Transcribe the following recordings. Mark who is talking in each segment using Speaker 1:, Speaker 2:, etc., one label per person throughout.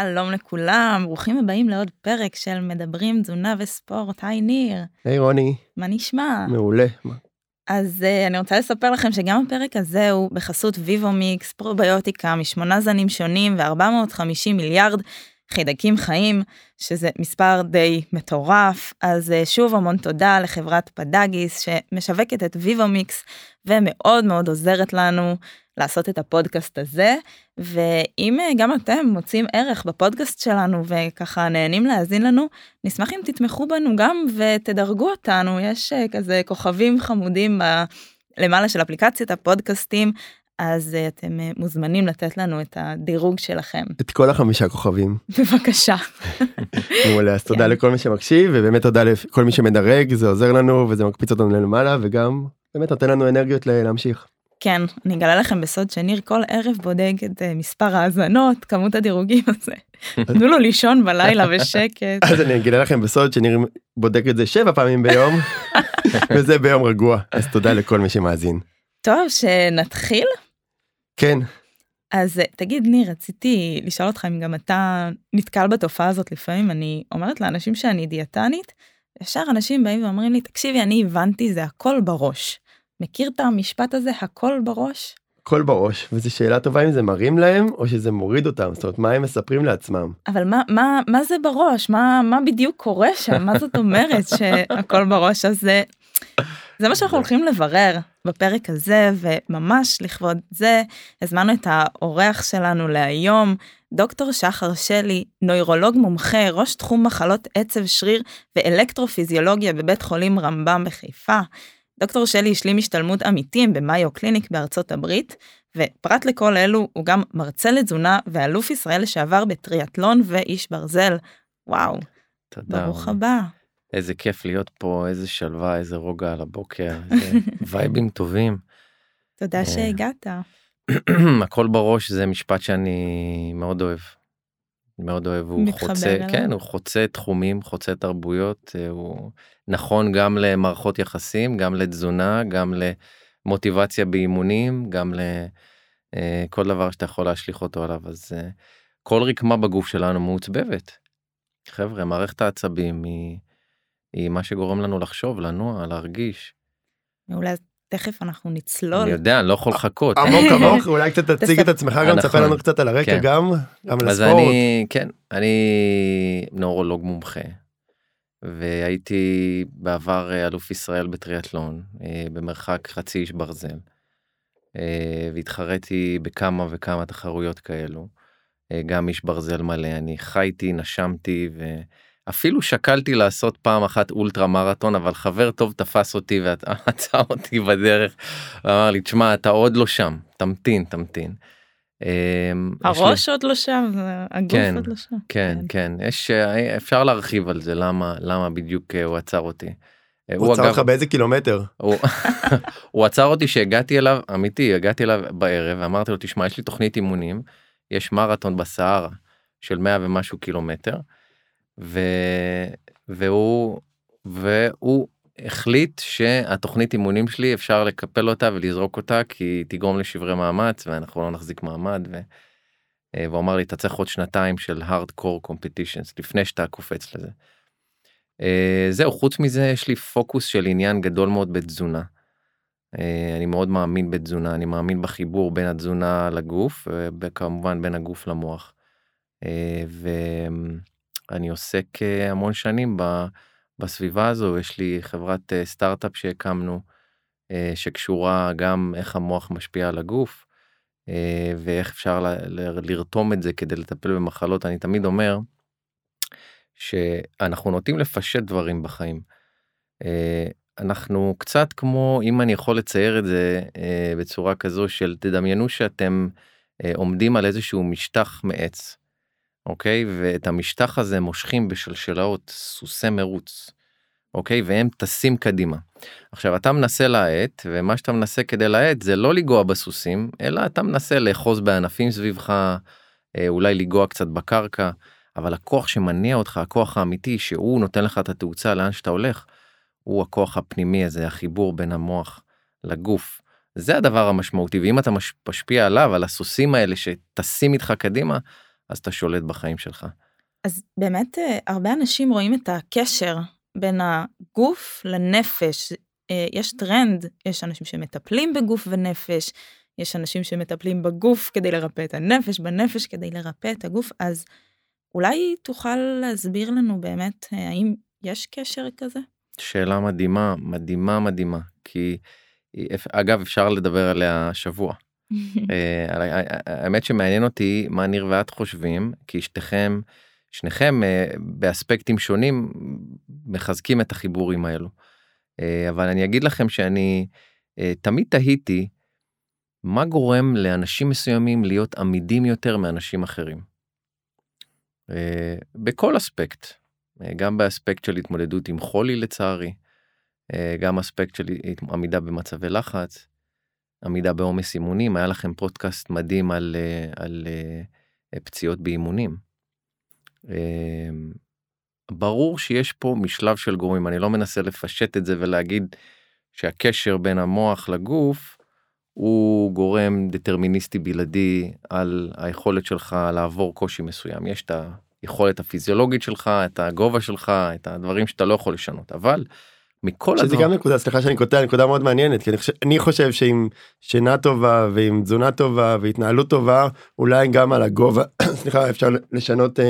Speaker 1: שלום לכולם, ברוכים הבאים לעוד פרק של מדברים תזונה וספורט. היי ניר.
Speaker 2: היי רוני.
Speaker 1: מה נשמע?
Speaker 2: מעולה.
Speaker 1: אז uh, אני רוצה לספר לכם שגם הפרק הזה הוא בחסות ויבו מיקס פרוביוטיקה משמונה זנים שונים ו-450 מיליארד חידקים חיים, שזה מספר די מטורף. אז uh, שוב המון תודה לחברת פדאגיס שמשווקת את ויבו מיקס ומאוד מאוד עוזרת לנו לעשות את הפודקאסט הזה ואם אה, גם אתם מוצאים ערך בפודקאסט שלנו וככה נהנים להאזין לנו נשמח אם תתמכו בנו גם ותדרגו אותנו יש אה, כזה כוכבים חמודים ב... למעלה של אפליקציית הפודקאסטים אז uh, אתם מוזמנים לתת לנו את הדירוג שלכם.
Speaker 2: את כל החמישה כוכבים.
Speaker 1: בבקשה.
Speaker 2: מעולה, אז תודה כן. לכל מי שמקשיב ובאמת תודה לכל מי שמדרג זה עוזר לנו וזה מקפיץ אותנו למעלה וגם באמת נותן לנו אנרגיות להמשיך.
Speaker 1: כן, אני אגלה לכם בסוד שניר כל ערב בודק את uh, מספר האזנות, כמות הדירוגים הזה. תנו לו לישון בלילה בשקט.
Speaker 2: אז אני אגלה לכם בסוד שניר בודק את זה שבע פעמים ביום, וזה ביום רגוע, אז תודה לכל מי שמאזין.
Speaker 1: טוב, שנתחיל?
Speaker 2: כן.
Speaker 1: אז אה, תגיד ניר, רציתי לשאול אותך אם גם אתה נתקל בתופעה הזאת לפעמים, אני אומרת לאנשים שאני דיאטנית, ישר אנשים באים ואומרים לי, תקשיבי, אני הבנתי, זה הכל בראש. מכיר את המשפט הזה הכל בראש?
Speaker 2: הכל בראש וזו שאלה טובה אם זה מרים להם או שזה מוריד אותם זאת אומרת מה הם מספרים לעצמם.
Speaker 1: אבל מה מה מה זה בראש מה מה בדיוק קורה שם מה זאת אומרת שהכל בראש הזה. זה מה שאנחנו הולכים לברר בפרק הזה וממש לכבוד זה הזמנו את האורח שלנו להיום דוקטור שחר שלי נוירולוג מומחה ראש תחום מחלות עצב שריר ואלקטרופיזיולוגיה בבית חולים רמב"ם בחיפה. דוקטור שלי השלים השתלמות עמיתים במאיו קליניק בארצות הברית, ופרט לכל אלו הוא גם מרצה לתזונה ואלוף ישראל לשעבר בטריאטלון ואיש ברזל. וואו. תודה. ברוך הבא.
Speaker 3: איזה כיף להיות פה, איזה שלווה, איזה רוגע על הבוקר, איזה וייבים טובים.
Speaker 1: תודה אה, שהגעת.
Speaker 3: הכל בראש זה משפט שאני מאוד אוהב. מאוד אוהב, הוא חוצה, אליו. כן, הוא חוצה תחומים, חוצה תרבויות, אה, הוא נכון גם למערכות יחסים, גם לתזונה, גם למוטיבציה באימונים, גם לכל אה, דבר שאתה יכול להשליך אותו עליו, אז אה, כל רקמה בגוף שלנו מעוצבבת. חבר'ה, מערכת העצבים היא, היא מה שגורם לנו לחשוב, לנוע, להרגיש.
Speaker 1: מעולה, תכף אנחנו נצלול.
Speaker 3: אני יודע, אני לא יכול לחכות.
Speaker 2: עמוק עמוק, אולי קצת תציג את עצמך גם, תספר לנו קצת על הרקע כן. גם, גם על הספורט.
Speaker 3: אני, כן, אני נורולוג מומחה, והייתי בעבר אה, אלוף ישראל בטריאטלון, אה, במרחק חצי איש ברזל, אה, והתחרתי בכמה וכמה תחרויות כאלו, גם איש ברזל מלא, אני חייתי, נשמתי, ו... אפילו שקלתי לעשות פעם אחת אולטרה מרתון אבל חבר טוב תפס אותי ועצר אותי בדרך. ואמר לי תשמע אתה עוד לא שם תמתין תמתין.
Speaker 1: אמ, הראש לי... עוד לא שם הגוף כן, עוד לא שם.
Speaker 3: כן כן יש אפשר להרחיב על זה למה למה בדיוק אה, הוא עצר אותי.
Speaker 2: אה, הוא עצר אותך באיזה קילומטר?
Speaker 3: הוא, הוא עצר אותי שהגעתי אליו אמיתי הגעתי אליו בערב ואמרתי לו תשמע יש לי תוכנית אימונים יש מרתון בסהרה של 100 ומשהו קילומטר. ו... והוא והוא החליט שהתוכנית אימונים שלי אפשר לקפל אותה ולזרוק אותה כי היא תגרום לשברי מאמץ ואנחנו לא נחזיק מעמד. ו... אה, והוא אמר לי אתה צריך עוד שנתיים של hardcore competitions לפני שאתה קופץ לזה. אה, זהו חוץ מזה יש לי פוקוס של עניין גדול מאוד בתזונה. אה, אני מאוד מאמין בתזונה אני מאמין בחיבור בין התזונה לגוף וכמובן בין הגוף למוח. ו... אני עוסק אה, המון שנים בסביבה הזו, יש לי חברת אה, סטארט-אפ שהקמנו, אה, שקשורה גם איך המוח משפיע על הגוף, ואיך אפשר לרתום את זה כדי לטפל במחלות. אני תמיד אומר שאנחנו נוטים לפשט דברים בחיים. אנחנו קצת כמו, אם אני יכול לצייר את זה בצורה כזו של תדמיינו שאתם עומדים על איזשהו משטח מעץ. אוקיי? ואת המשטח הזה מושכים בשלשלאות סוסי מרוץ, אוקיי? והם טסים קדימה. עכשיו אתה מנסה להאט, ומה שאתה מנסה כדי להאט זה לא לנגוע בסוסים, אלא אתה מנסה לאחוז בענפים סביבך, אה, אולי לנגוע קצת בקרקע, אבל הכוח שמניע אותך, הכוח האמיתי, שהוא נותן לך את התאוצה לאן שאתה הולך, הוא הכוח הפנימי הזה, החיבור בין המוח לגוף. זה הדבר המשמעותי, ואם אתה משפיע עליו, על הסוסים האלה שטסים איתך קדימה, אז אתה שולט בחיים שלך.
Speaker 1: אז באמת אה, הרבה אנשים רואים את הקשר בין הגוף לנפש. אה, יש טרנד, יש אנשים שמטפלים בגוף ונפש, יש אנשים שמטפלים בגוף כדי לרפא את הנפש, בנפש כדי לרפא את הגוף, אז אולי תוכל להסביר לנו באמת אה, האם יש קשר כזה?
Speaker 3: שאלה מדהימה, מדהימה, מדהימה, כי אגב אפשר לדבר עליה שבוע. האמת שמעניין אותי מה ניר ואת חושבים, כי שתיכם שניכם אה, באספקטים שונים מחזקים את החיבורים האלו. אה, אבל אני אגיד לכם שאני אה, תמיד תהיתי מה גורם לאנשים מסוימים להיות עמידים יותר מאנשים אחרים. בכל אספקט, גם באספקט של התמודדות עם חולי לצערי, גם אספקט של עמידה במצבי לחץ, עמידה בעומס אימונים, היה לכם פודקאסט מדהים על, על פציעות באימונים. אמ, ברור שיש פה משלב של גורמים, אני לא מנסה לפשט את זה ולהגיד שהקשר בין המוח לגוף הוא גורם דטרמיניסטי בלעדי על היכולת שלך לעבור קושי מסוים. יש את היכולת הפיזיולוגית שלך, את הגובה שלך, את הדברים שאתה לא יכול לשנות, אבל מכל
Speaker 2: שזה הדבר... גם נקודה סליחה שאני קוטע נקודה מאוד מעניינת כי אני חושב, אני חושב שעם שינה טובה ועם תזונה טובה והתנהלות טובה אולי גם על הגובה סליחה אפשר לשנות uh,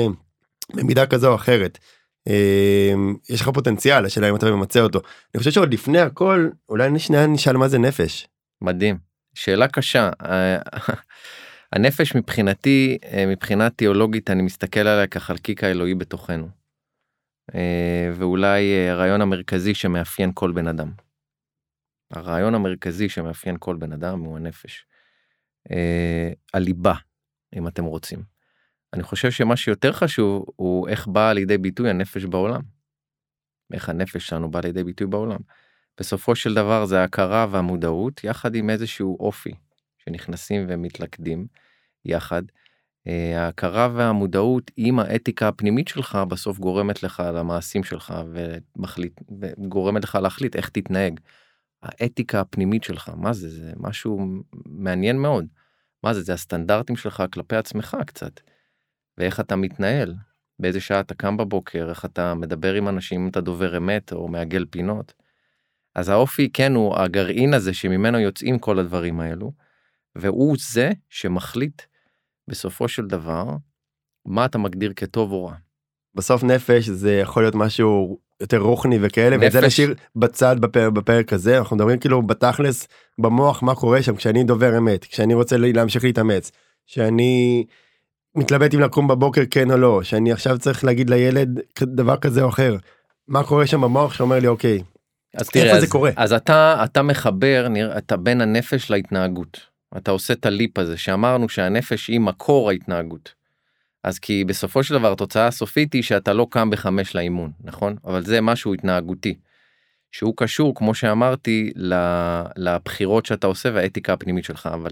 Speaker 2: במידה כזו או אחרת. אמ, יש לך פוטנציאל השאלה אם אתה ממצה אותו. אני חושב שעוד לפני הכל אולי שנייה נשאל מה זה נפש.
Speaker 3: מדהים שאלה קשה אה, הנפש מבחינתי אה, מבחינה תיאולוגית אני מסתכל עליה כחלקיק האלוהי בתוכנו. אה, ואולי הרעיון המרכזי שמאפיין כל בן אדם. הרעיון המרכזי שמאפיין כל בן אדם הוא הנפש. הליבה אם אתם רוצים. אני חושב שמה שיותר חשוב הוא איך באה לידי ביטוי הנפש בעולם. איך הנפש שלנו באה לידי ביטוי בעולם. בסופו של דבר זה ההכרה והמודעות יחד עם איזשהו אופי שנכנסים ומתלכדים יחד. אה, ההכרה והמודעות עם האתיקה הפנימית שלך בסוף גורמת לך למעשים שלך ומחליט, וגורמת לך להחליט איך תתנהג. האתיקה הפנימית שלך מה זה זה משהו מעניין מאוד. מה זה זה הסטנדרטים שלך כלפי עצמך קצת. ואיך אתה מתנהל, באיזה שעה אתה קם בבוקר, איך אתה מדבר עם אנשים, אם אתה דובר אמת או מעגל פינות. אז האופי כן הוא הגרעין הזה שממנו יוצאים כל הדברים האלו, והוא זה שמחליט בסופו של דבר מה אתה מגדיר כטוב או רע.
Speaker 2: בסוף נפש זה יכול להיות משהו יותר רוחני וכאלה נפש... וזה נשאיר בצד בפר, בפרק הזה אנחנו מדברים כאילו בתכלס במוח מה קורה שם כשאני דובר אמת כשאני רוצה להמשיך להתאמץ שאני מתלבט אם לקום בבוקר כן או לא שאני עכשיו צריך להגיד לילד דבר כזה או אחר מה קורה שם במוח שאומר לי אוקיי.
Speaker 3: אז תראה אז, זה קורה אז אתה אתה מחבר נראה אתה בין הנפש להתנהגות אתה עושה את הליפ הזה שאמרנו שהנפש היא מקור ההתנהגות. אז כי בסופו של דבר התוצאה הסופית היא שאתה לא קם בחמש לאימון נכון אבל זה משהו התנהגותי. שהוא קשור כמו שאמרתי לבחירות שאתה עושה והאתיקה הפנימית שלך אבל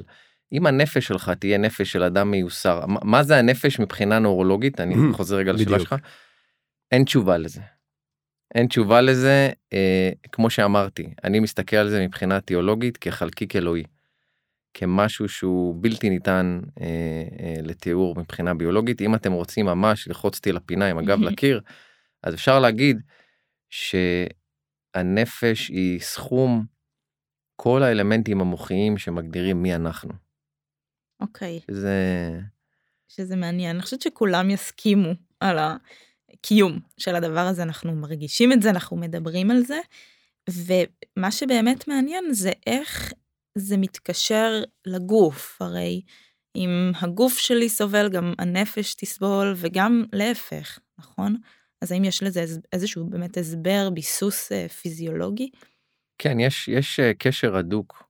Speaker 3: אם הנפש שלך תהיה נפש של אדם מיוסר מה זה הנפש מבחינה נורולוגית אני חוזר רגע לשאלה שלך אין תשובה לזה. אין תשובה לזה אה, כמו שאמרתי אני מסתכל על זה מבחינה תיאולוגית כחלקיק אלוהי. כמשהו שהוא בלתי ניתן אה, אה, לתיאור מבחינה ביולוגית אם אתם רוצים ממש לחוץ אותי לפינה עם הגב לקיר אז אפשר להגיד שהנפש היא סכום כל האלמנטים המוחיים שמגדירים מי אנחנו.
Speaker 1: אוקיי.
Speaker 3: זה...
Speaker 1: שזה מעניין. אני חושבת שכולם יסכימו על הקיום של הדבר הזה, אנחנו מרגישים את זה, אנחנו מדברים על זה, ומה שבאמת מעניין זה איך זה מתקשר לגוף, הרי אם הגוף שלי סובל, גם הנפש תסבול, וגם להפך, נכון? אז האם יש לזה איזשהו באמת הסבר, ביסוס אה, פיזיולוגי?
Speaker 3: כן, יש, יש אה, קשר הדוק.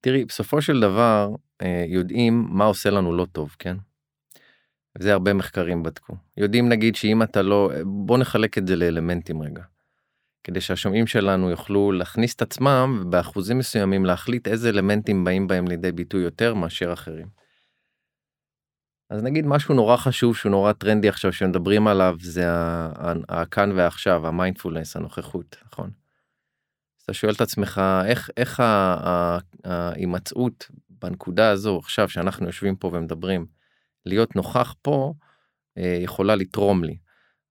Speaker 3: תראי, בסופו של דבר, אה, יודעים מה עושה לנו לא טוב, כן? זה הרבה מחקרים בדקו. יודעים נגיד שאם אתה לא, בוא נחלק את זה לאלמנטים רגע. כדי שהשומעים שלנו יוכלו להכניס את עצמם ובאחוזים מסוימים להחליט איזה אלמנטים באים בהם לידי ביטוי יותר מאשר אחרים. אז נגיד משהו נורא חשוב שהוא נורא טרנדי עכשיו שמדברים עליו זה הכאן ועכשיו המיינדפולנס הנוכחות נכון. אתה שואל את עצמך איך איך ההימצאות בנקודה הזו עכשיו שאנחנו יושבים פה ומדברים להיות נוכח פה אה, יכולה לתרום לי.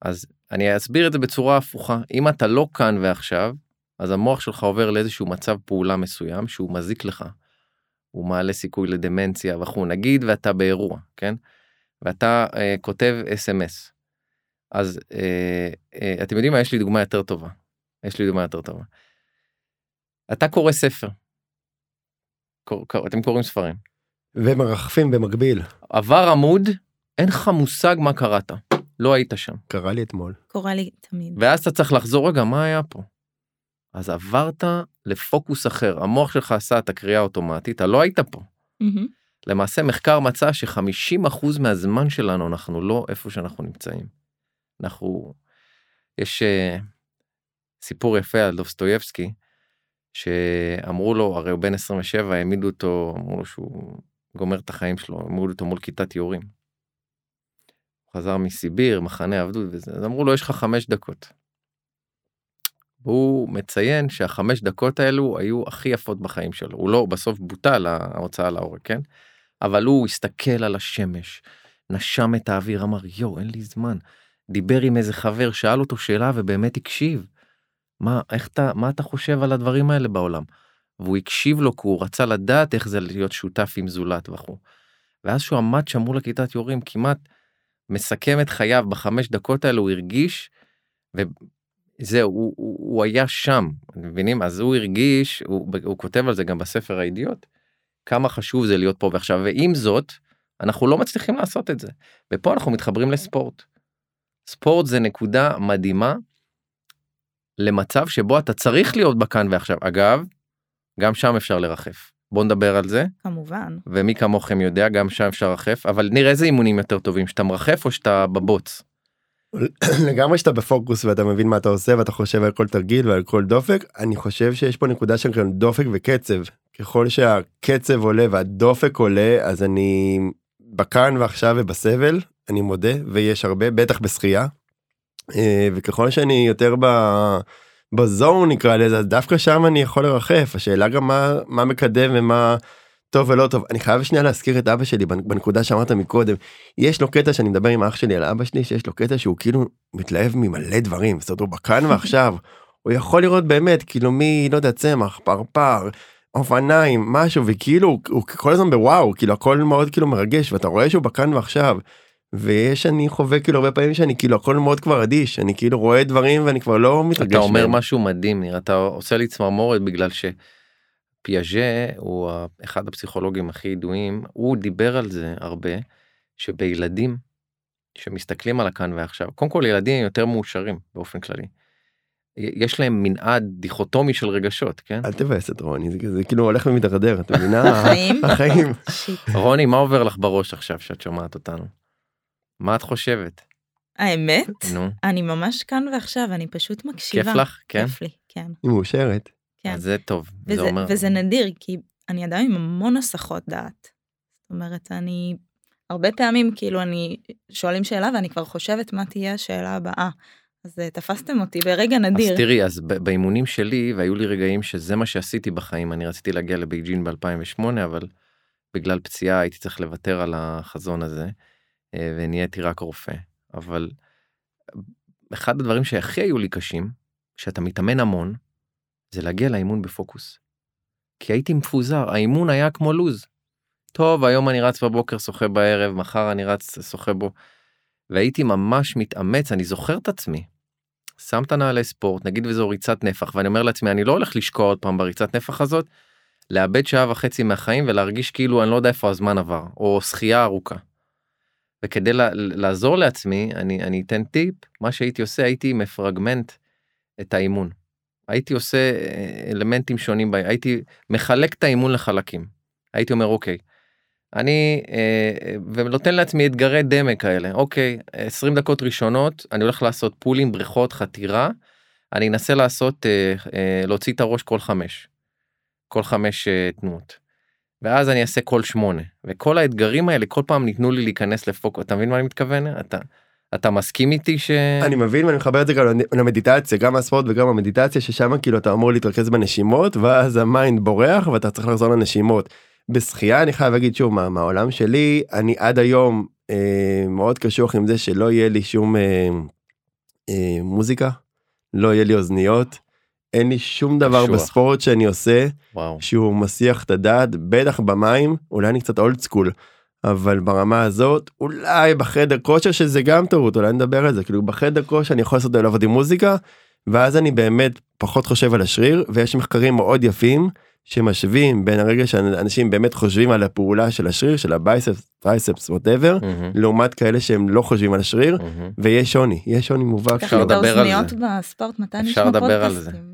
Speaker 3: אז אני אסביר את זה בצורה הפוכה, אם אתה לא כאן ועכשיו, אז המוח שלך עובר לאיזשהו מצב פעולה מסוים שהוא מזיק לך. הוא מעלה סיכוי לדמנציה וכו', נגיד ואתה באירוע, כן? ואתה אה, כותב אס.אם.אס. אז אה, אה, אתם יודעים מה, יש לי דוגמה יותר טובה. יש לי דוגמה יותר טובה. אתה קורא ספר. קור, קור, אתם קוראים ספרים.
Speaker 2: ומרחפים במקביל.
Speaker 3: עבר עמוד, אין לך מושג מה קראת. לא היית שם.
Speaker 2: קרה לי אתמול.
Speaker 1: קורה לי תמיד.
Speaker 3: ואז אתה צריך לחזור רגע מה היה פה. אז עברת לפוקוס אחר המוח שלך עשה את הקריאה האוטומטית אתה לא היית פה.
Speaker 1: מהמם.
Speaker 3: למעשה מחקר מצא ש-50% מהזמן שלנו אנחנו לא איפה שאנחנו נמצאים. אנחנו יש uh, סיפור יפה על דוסטויבסקי שאמרו לו הרי הוא בן 27 העמידו אותו אמרו לו שהוא גומר את החיים שלו אמרו אותו מול כיתת יורים. חזר מסיביר מחנה עבדות וזה אז אמרו לו יש לך חמש דקות. הוא מציין שהחמש דקות האלו היו הכי יפות בחיים שלו הוא לא בסוף בוטל ההוצאה להורג כן אבל הוא הסתכל על השמש נשם את האוויר אמר יואו אין לי זמן דיבר עם איזה חבר שאל אותו שאלה ובאמת הקשיב. מה איך אתה מה אתה חושב על הדברים האלה בעולם. והוא הקשיב לו כי הוא רצה לדעת איך זה להיות שותף עם זולת וכו'. ואז שהוא עמד שם מול הכיתת יורים כמעט מסכם את חייו בחמש דקות האלו הוא הרגיש. וזהו הוא, הוא, הוא היה שם אתם מבינים אז הוא הרגיש הוא, הוא כותב על זה גם בספר הידיעות. כמה חשוב זה להיות פה ועכשיו ועם זאת אנחנו לא מצליחים לעשות את זה ופה אנחנו מתחברים לספורט. ספורט זה נקודה מדהימה למצב שבו אתה צריך להיות בכאן ועכשיו אגב גם שם אפשר לרחף בוא נדבר על זה
Speaker 1: כמובן.
Speaker 3: ומי כמוכם יודע גם שם אפשר לרחף אבל נראה איזה אימונים יותר טובים שאתה מרחף או שאתה בבוץ.
Speaker 2: לגמרי שאתה בפוקוס ואתה מבין מה אתה עושה ואתה חושב על כל תרגיל ועל כל דופק אני חושב שיש פה נקודה של דופק וקצב ככל שהקצב עולה והדופק עולה אז אני בכאן ועכשיו ובסבל אני מודה ויש הרבה בטח בשחייה. אה, וככל שאני יותר ב... בזון נקרא לזה אז דווקא שם אני יכול לרחף. השאלה גם מה מה מקדם ומה טוב ולא טוב. אני חייב שנייה להזכיר את אבא שלי בנ- בנקודה שאמרת מקודם. יש לו קטע שאני מדבר עם אח שלי על אבא שלי שיש לו קטע שהוא כאילו מתלהב ממלא דברים. זאת אומרת הוא בכאן ועכשיו. הוא יכול לראות באמת כאילו מי לא יודע צמח פרפר אופניים משהו וכאילו הוא כל הזמן בוואו כאילו הכל מאוד כאילו מרגש ואתה רואה שהוא בכאן ועכשיו. ויש אני חווה כאילו הרבה פעמים שאני כאילו הכל מאוד כבר אדיש אני כאילו רואה דברים ואני כבר לא מתרגש.
Speaker 3: אתה אומר
Speaker 2: מהם.
Speaker 3: משהו מדהים נראה אתה עושה לי צמרמורת בגלל שפיאז'ה הוא אחד הפסיכולוגים הכי ידועים הוא דיבר על זה הרבה שבילדים שמסתכלים על הכאן ועכשיו קודם כל ילדים יותר מאושרים באופן כללי. יש להם מנעד דיכוטומי של רגשות כן
Speaker 2: אל תבאס את רוני זה, זה כאילו הולך ומתדרדר אתה מבינה
Speaker 1: החיים.
Speaker 2: החיים.
Speaker 3: רוני מה עובר לך בראש עכשיו שאת שומעת אותנו. מה את חושבת
Speaker 1: האמת,
Speaker 3: נו
Speaker 1: אני ממש כאן ועכשיו, אני פשוט מקשיבה.
Speaker 3: כיף לך כן
Speaker 1: כיף לי, כן.
Speaker 2: היא מאושרת.
Speaker 1: כן.
Speaker 3: אז זה טוב זה
Speaker 1: וזה,
Speaker 3: אומר
Speaker 1: וזה נדיר, כי אני אדם עם המון הסחות דעת. זאת אומרת, אני... הרבה פעמים, כאילו, אני... שואלים שאלה ואני כבר חושבת מה תהיה השאלה הבאה. אז אה, תפסתם אותי ברגע נדיר.
Speaker 3: אז תראי אז באימונים שלי והיו לי רגעים שזה מה שעשיתי בחיים אני רציתי להגיע לבייג'ין ב2008 אבל בגלל פציעה הייתי צריך לוותר על החזון הזה ונהייתי רק רופא אבל אחד הדברים שהכי היו לי קשים שאתה מתאמן המון זה להגיע לאימון בפוקוס. כי הייתי מפוזר האימון היה כמו לוז. טוב היום אני רץ בבוקר שוחה בערב מחר אני רץ שוחה בו. והייתי ממש מתאמץ אני זוכר את עצמי. שם את הנעלי ספורט נגיד וזו ריצת נפח ואני אומר לעצמי אני לא הולך לשקוע עוד פעם בריצת נפח הזאת. לאבד שעה וחצי מהחיים ולהרגיש כאילו אני לא יודע איפה הזמן עבר או שחייה ארוכה. וכדי לה, לעזור לעצמי אני אני אתן טיפ מה שהייתי עושה הייתי מפרגמנט את האימון. הייתי עושה אה, אלמנטים שונים הייתי מחלק את האימון לחלקים. הייתי אומר אוקיי. אני אה, ונותן לעצמי אתגרי דמה כאלה אוקיי 20 דקות ראשונות אני הולך לעשות פולים בריכות חתירה אני אנסה לעשות אה, אה, להוציא את הראש כל חמש. כל חמש אה, תנועות. ואז אני אעשה כל שמונה וכל האתגרים האלה כל פעם ניתנו לי להיכנס לפוקוס אתה מבין מה אני מתכוון אתה אתה מסכים איתי ש...
Speaker 2: אני מבין ואני מחבר את זה גם למדיטציה גם הספורט וגם המדיטציה ששם כאילו אתה אמור להתרכז בנשימות ואז ה mind בורח ואתה צריך לחזור לנשימות. בשחייה אני חייב להגיד שוב מה- מהעולם שלי אני עד היום אה, מאוד קשוח עם זה שלא יהיה לי שום אה, אה, מוזיקה, לא יהיה לי אוזניות, אין לי שום דבר
Speaker 3: קשוח.
Speaker 2: בספורט שאני עושה
Speaker 3: וואו.
Speaker 2: שהוא מסיח את הדעת, בטח במים, אולי אני קצת old school, אבל ברמה הזאת, אולי בחדר כושר שזה גם טעות, אולי נדבר על זה, כאילו בחדר כושר אני יכול לעשות לעבוד עם מוזיקה, ואז אני באמת פחות חושב על השריר, ויש מחקרים מאוד יפים שמשווים בין הרגע שאנשים באמת חושבים על הפעולה של השריר, של ה biceps, triceps, whatever,
Speaker 3: מהמם,
Speaker 2: לעומת כאלה שהם לא חושבים על השריר,
Speaker 3: מהמם.
Speaker 2: ויש שוני, יש שוני מובהק.
Speaker 3: אפשר לדבר על זה.
Speaker 1: בספורט, מתי
Speaker 3: אפשר
Speaker 1: נשמע
Speaker 3: לדבר על זה.
Speaker 1: פודקאסטים?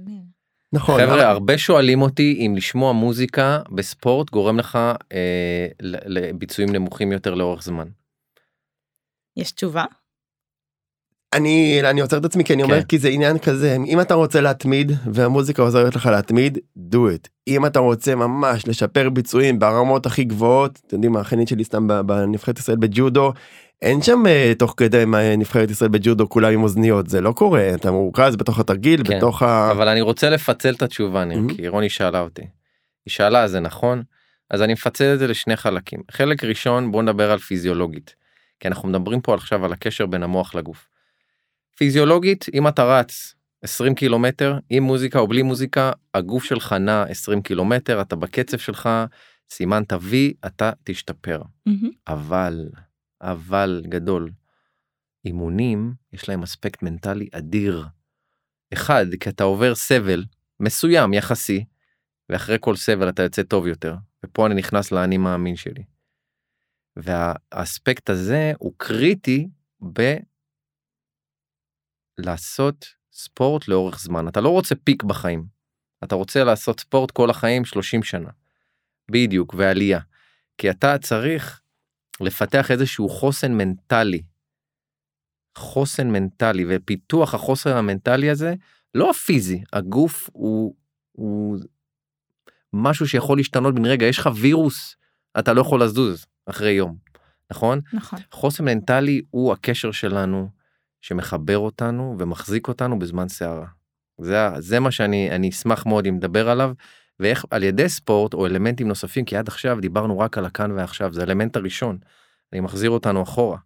Speaker 2: נכון,
Speaker 3: חבר'ה הרבה שואלים אותי אם לשמוע מוזיקה בספורט גורם לך אה, ל- לביצועים נמוכים יותר לאורך זמן.
Speaker 1: יש תשובה?
Speaker 2: אני אני עוצר את עצמי כי אני אומר
Speaker 3: כן.
Speaker 2: כי זה עניין כזה אם אתה רוצה להתמיד והמוזיקה עוזרת לך להתמיד do it אם אתה רוצה ממש לשפר ביצועים ברמות הכי גבוהות אתם יודעים האחיינית שלי סתם ב- בנבחרת ישראל בג'ודו אין שם אה, תוך כדי מה, נבחרת ישראל בג'ודו כולם עם אוזניות זה לא קורה אתה מורכז בתוך התרגיל
Speaker 3: כן,
Speaker 2: בתוך ה...
Speaker 3: אבל אני רוצה לפצל את התשובה ניר,
Speaker 2: מהמם.
Speaker 3: כי רוני שאלה אותי. היא שאלה זה נכון? אז אני מפצל את זה לשני חלקים. חלק ראשון בוא נדבר על פיזיולוגית. כי אנחנו מדברים פה עכשיו על הקשר בין המוח לגוף. פיזיולוגית אם אתה רץ 20 קילומטר עם מוזיקה או בלי מוזיקה הגוף שלך נע 20 קילומטר אתה בקצב שלך סימנת וי אתה תשתפר.
Speaker 1: מהמם.
Speaker 3: אבל, אבל גדול, אימונים יש להם אספקט מנטלי אדיר. אחד, כי אתה עובר סבל מסוים יחסי, ואחרי כל סבל אתה יוצא טוב יותר, ופה אני נכנס לאני מאמין שלי. והאספקט הזה הוא קריטי ב... לעשות ספורט לאורך זמן. אתה לא רוצה פיק בחיים, אתה רוצה לעשות ספורט כל החיים 30 שנה. בדיוק, ועלייה. כי אתה צריך לפתח איזשהו חוסן מנטלי. חוסן מנטלי ופיתוח החוסן המנטלי הזה לא הפיזי הגוף הוא, הוא משהו שיכול להשתנות בן רגע יש לך וירוס אתה לא יכול לזוז אחרי יום נכון
Speaker 1: נכון.
Speaker 3: חוסן מנטלי הוא הקשר שלנו שמחבר אותנו ומחזיק אותנו בזמן סערה. זה, זה מה שאני אני אשמח מאוד אם נדבר עליו ואיך על ידי ספורט או אלמנטים נוספים כי עד עכשיו דיברנו רק על הכאן ועכשיו זה האלמנט הראשון. אני מחזיר אותנו אחורה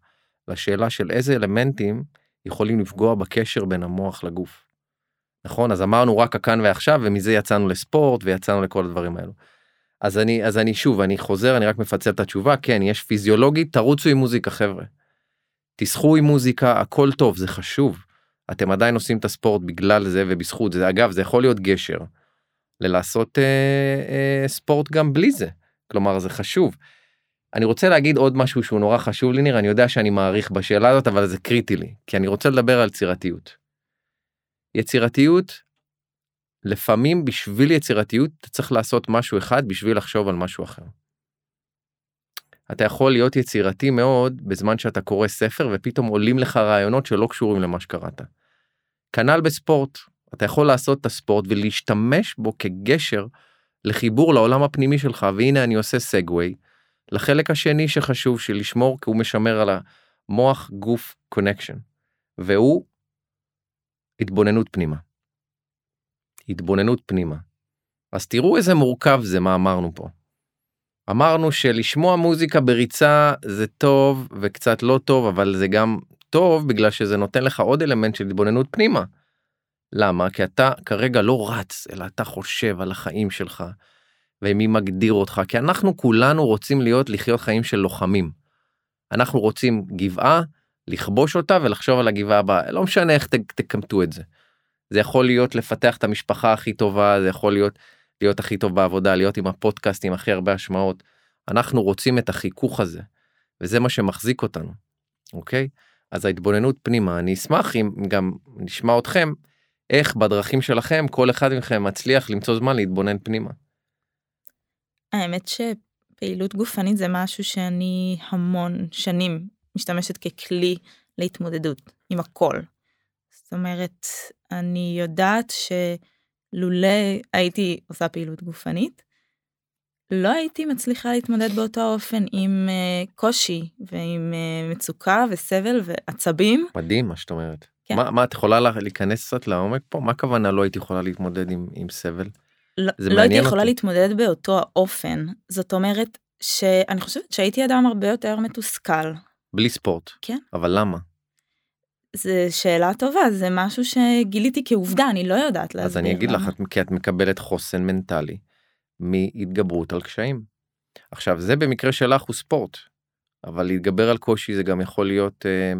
Speaker 3: לשאלה של איזה אלמנטים יכולים לפגוע בקשר בין המוח לגוף. נכון אז אמרנו רק הכאן ועכשיו ומזה יצאנו לספורט ויצאנו לכל הדברים האלו. אז אני אז אני שוב אני חוזר אני רק מפצל את התשובה כן יש פיזיולוגית תרוצו עם מוזיקה חבר'ה. תשחו עם מוזיקה הכל טוב זה חשוב. אתם עדיין עושים את הספורט בגלל זה ובזכות זה אגב זה יכול להיות גשר. ללעשות אה, אה, ספורט גם בלי זה כלומר זה חשוב. אני רוצה להגיד עוד משהו שהוא נורא חשוב לי ניר אני יודע שאני מעריך בשאלה הזאת אבל זה קריטי לי כי אני רוצה לדבר על יצירתיות. יצירתיות לפעמים בשביל יצירתיות אתה צריך לעשות משהו אחד בשביל לחשוב על משהו אחר. אתה יכול להיות יצירתי מאוד בזמן שאתה קורא ספר ופתאום עולים לך רעיונות שלא קשורים למה שקראת. כנ"ל בספורט אתה יכול לעשות את הספורט ולהשתמש בו כגשר לחיבור לעולם הפנימי שלך והנה אני עושה סגווי לחלק השני שחשוב שלשמור כי הוא משמר על המוח גוף קונקשן והוא התבוננות פנימה. התבוננות פנימה. אז תראו איזה מורכב זה מה אמרנו פה. אמרנו שלשמוע מוזיקה בריצה זה טוב וקצת לא טוב אבל זה גם טוב בגלל שזה נותן לך עוד אלמנט של התבוננות פנימה. למה? כי אתה כרגע לא רץ אלא אתה חושב על החיים שלך ומי מגדיר אותך כי אנחנו כולנו רוצים להיות לחיות חיים של לוחמים. אנחנו רוצים גבעה לכבוש אותה ולחשוב על הגבעה הבאה לא משנה איך ת, תקמטו את זה. זה יכול להיות לפתח את המשפחה הכי טובה זה יכול להיות להיות הכי טוב בעבודה להיות עם הפודקאסט עם הכי הרבה השמעות. אנחנו רוצים את החיכוך הזה וזה מה שמחזיק אותנו. אוקיי אז ההתבוננות פנימה אני אשמח אם גם נשמע אתכם איך בדרכים שלכם כל אחד מכם מצליח למצוא זמן להתבונן פנימה.
Speaker 1: האמת שפעילות גופנית זה משהו שאני המון שנים משתמשת ככלי להתמודדות עם הכל. זאת אומרת, אני יודעת שלולא הייתי עושה פעילות גופנית, לא הייתי מצליחה להתמודד באותו אופן עם uh, קושי ועם uh, מצוקה וסבל ועצבים.
Speaker 3: מדהים מה שאת אומרת.
Speaker 1: כן.
Speaker 3: מה, מה את יכולה לה- להיכנס קצת לעומק פה מה הכוונה לא הייתי יכולה להתמודד עם, עם סבל.
Speaker 1: לא, לא הייתי יכולה
Speaker 3: אותי.
Speaker 1: להתמודד באותו האופן. זאת אומרת שאני חושבת שהייתי אדם הרבה יותר מתוסכל
Speaker 3: בלי ספורט.
Speaker 1: כן.
Speaker 3: אבל למה?
Speaker 1: זו שאלה טובה, זה משהו שגיליתי כעובדה, אני לא יודעת להסביר
Speaker 3: אז אני אגיד לך,
Speaker 1: למה.
Speaker 3: את- כי את מקבלת חוסן מנטלי מהתגברות על קשיים. עכשיו, זה במקרה שלך הוא ספורט, אבל להתגבר על קושי זה גם יכול להיות אה,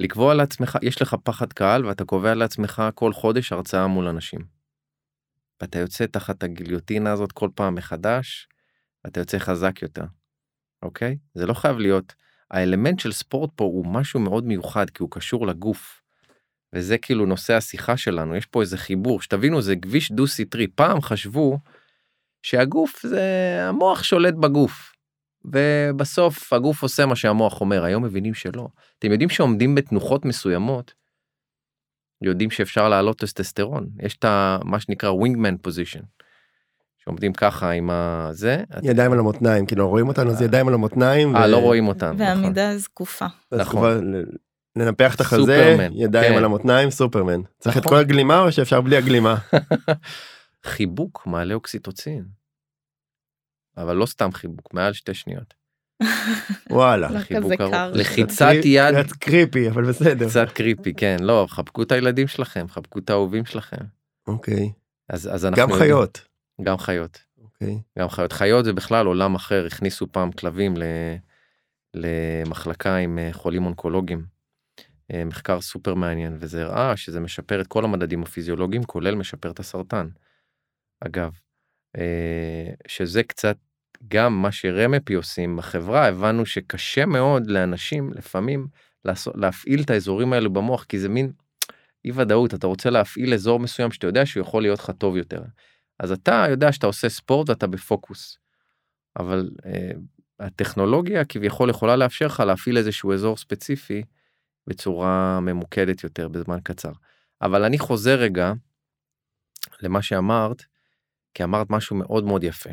Speaker 3: לקבוע לעצמך, יש לך פחד קהל ואתה קובע לעצמך כל חודש הרצאה מול אנשים. ואתה יוצא תחת הגיליוטינה הזאת כל פעם מחדש, ואתה יוצא חזק יותר, אוקיי? זה לא חייב להיות, האלמנט של ספורט פה הוא משהו מאוד מיוחד, כי הוא קשור לגוף. וזה כאילו נושא השיחה שלנו, יש פה איזה חיבור, שתבינו, זה כביש דו סטרי. פעם חשבו שהגוף זה, המוח שולט בגוף. ובסוף הגוף עושה מה שהמוח אומר, היום מבינים שלא. אתם יודעים שעומדים בתנוחות מסוימות, יודעים שאפשר להעלות טסטסטרון, יש את ה- מה שנקרא wingman position. שעומדים ככה עם הזה,
Speaker 2: ידיים על המותניים כאילו רואים אותנו אז ידיים על המותניים.
Speaker 3: אה לא רואים אותם, נכון.
Speaker 1: ועמידה זקופה.
Speaker 3: נכון.
Speaker 2: לנפח את החזה ידיים
Speaker 3: כן.
Speaker 2: על המותניים סופרמן. צריך את
Speaker 3: נכון.
Speaker 2: כל הגלימה או שאפשר בלי הגלימה.
Speaker 3: חיבוק מעלה אוקסיטוצין. אבל לא סתם חיבוק, מעל שתי שניות.
Speaker 2: וואלה.
Speaker 1: לא
Speaker 3: חיבוק ארוך. לחיצת יד,
Speaker 2: קצת קריפי אבל בסדר.
Speaker 3: קצת קריפי, כן, לא, חבקו את הילדים שלכם, חבקו את האהובים שלכם.
Speaker 2: אוקיי.
Speaker 3: אז, אז אנחנו...
Speaker 2: גם חיות.
Speaker 3: גם חיות.
Speaker 2: אוקיי.
Speaker 3: גם חיות. חיות זה בכלל עולם אחר, הכניסו פעם כלבים ל... למחלקה עם אה, חולים אונקולוגיים. אה, מחקר סופר מעניין, וזה הראה שזה משפר את כל המדדים הפיזיולוגיים, כולל משפר את הסרטן. אגב, שזה קצת גם מה שרמפי עושים בחברה, הבנו שקשה מאוד לאנשים לפעמים לעשות, להפעיל את האזורים האלו במוח, כי זה מין אי ודאות, אתה רוצה להפעיל אזור מסוים שאתה יודע שהוא יכול להיות לך טוב יותר. אז אתה יודע שאתה עושה ספורט ואתה בפוקוס. אבל אה, הטכנולוגיה כביכול יכולה לאפשר לך להפעיל איזשהו אזור ספציפי בצורה ממוקדת יותר בזמן קצר. אבל אני חוזר רגע למה שאמרת, כי אמרת משהו מאוד מאוד יפה.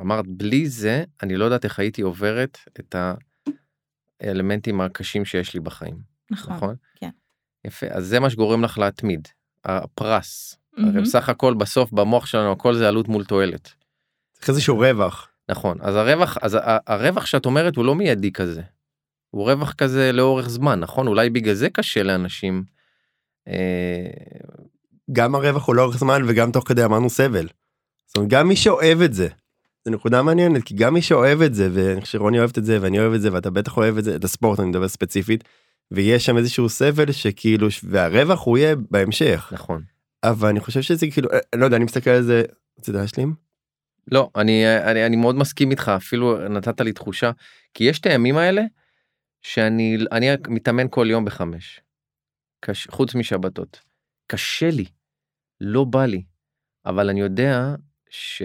Speaker 3: אמרת בלי זה אני לא יודעת איך הייתי עוברת את האלמנטים הקשים שיש לי בחיים,
Speaker 1: נכון.
Speaker 3: נכון?
Speaker 1: כן.
Speaker 3: יפה, אז זה מה שגורם לך להתמיד, הפרס. הרי
Speaker 1: מהמם.
Speaker 3: בסך הכל בסוף במוח שלנו הכל זה עלות מול תועלת.
Speaker 2: צריך איזשהו רווח.
Speaker 3: נכון אז הרווח אז הרווח שאת אומרת הוא לא מיידי כזה. הוא רווח כזה לאורך זמן נכון אולי בגלל זה קשה לאנשים. אה,
Speaker 2: גם הרווח הוא לאורך זמן וגם תוך כדי אמרנו סבל. זאת אומרת גם מי שאוהב את זה. זו נקודה מעניינת כי גם מי שאוהב את זה ואני חושב שרוני אוהבת את זה ואני אוהב את זה ואתה בטח אוהב את זה את הספורט אני מדבר ספציפית. ויש שם איזשהו סבל שכאילו והרווח הוא יהיה בהמשך
Speaker 3: נכון.
Speaker 2: אבל אני חושב שזה כאילו אה, לא יודע אני מסתכל על זה. רצית להשלים?
Speaker 3: לא אני אני אני מאוד מסכים איתך אפילו נתת לי תחושה כי יש את הימים האלה שאני אני מתאמן כל יום בחמש. קש, חוץ משבתות. קשה לי. לא בא לי. אבל אני יודע ש...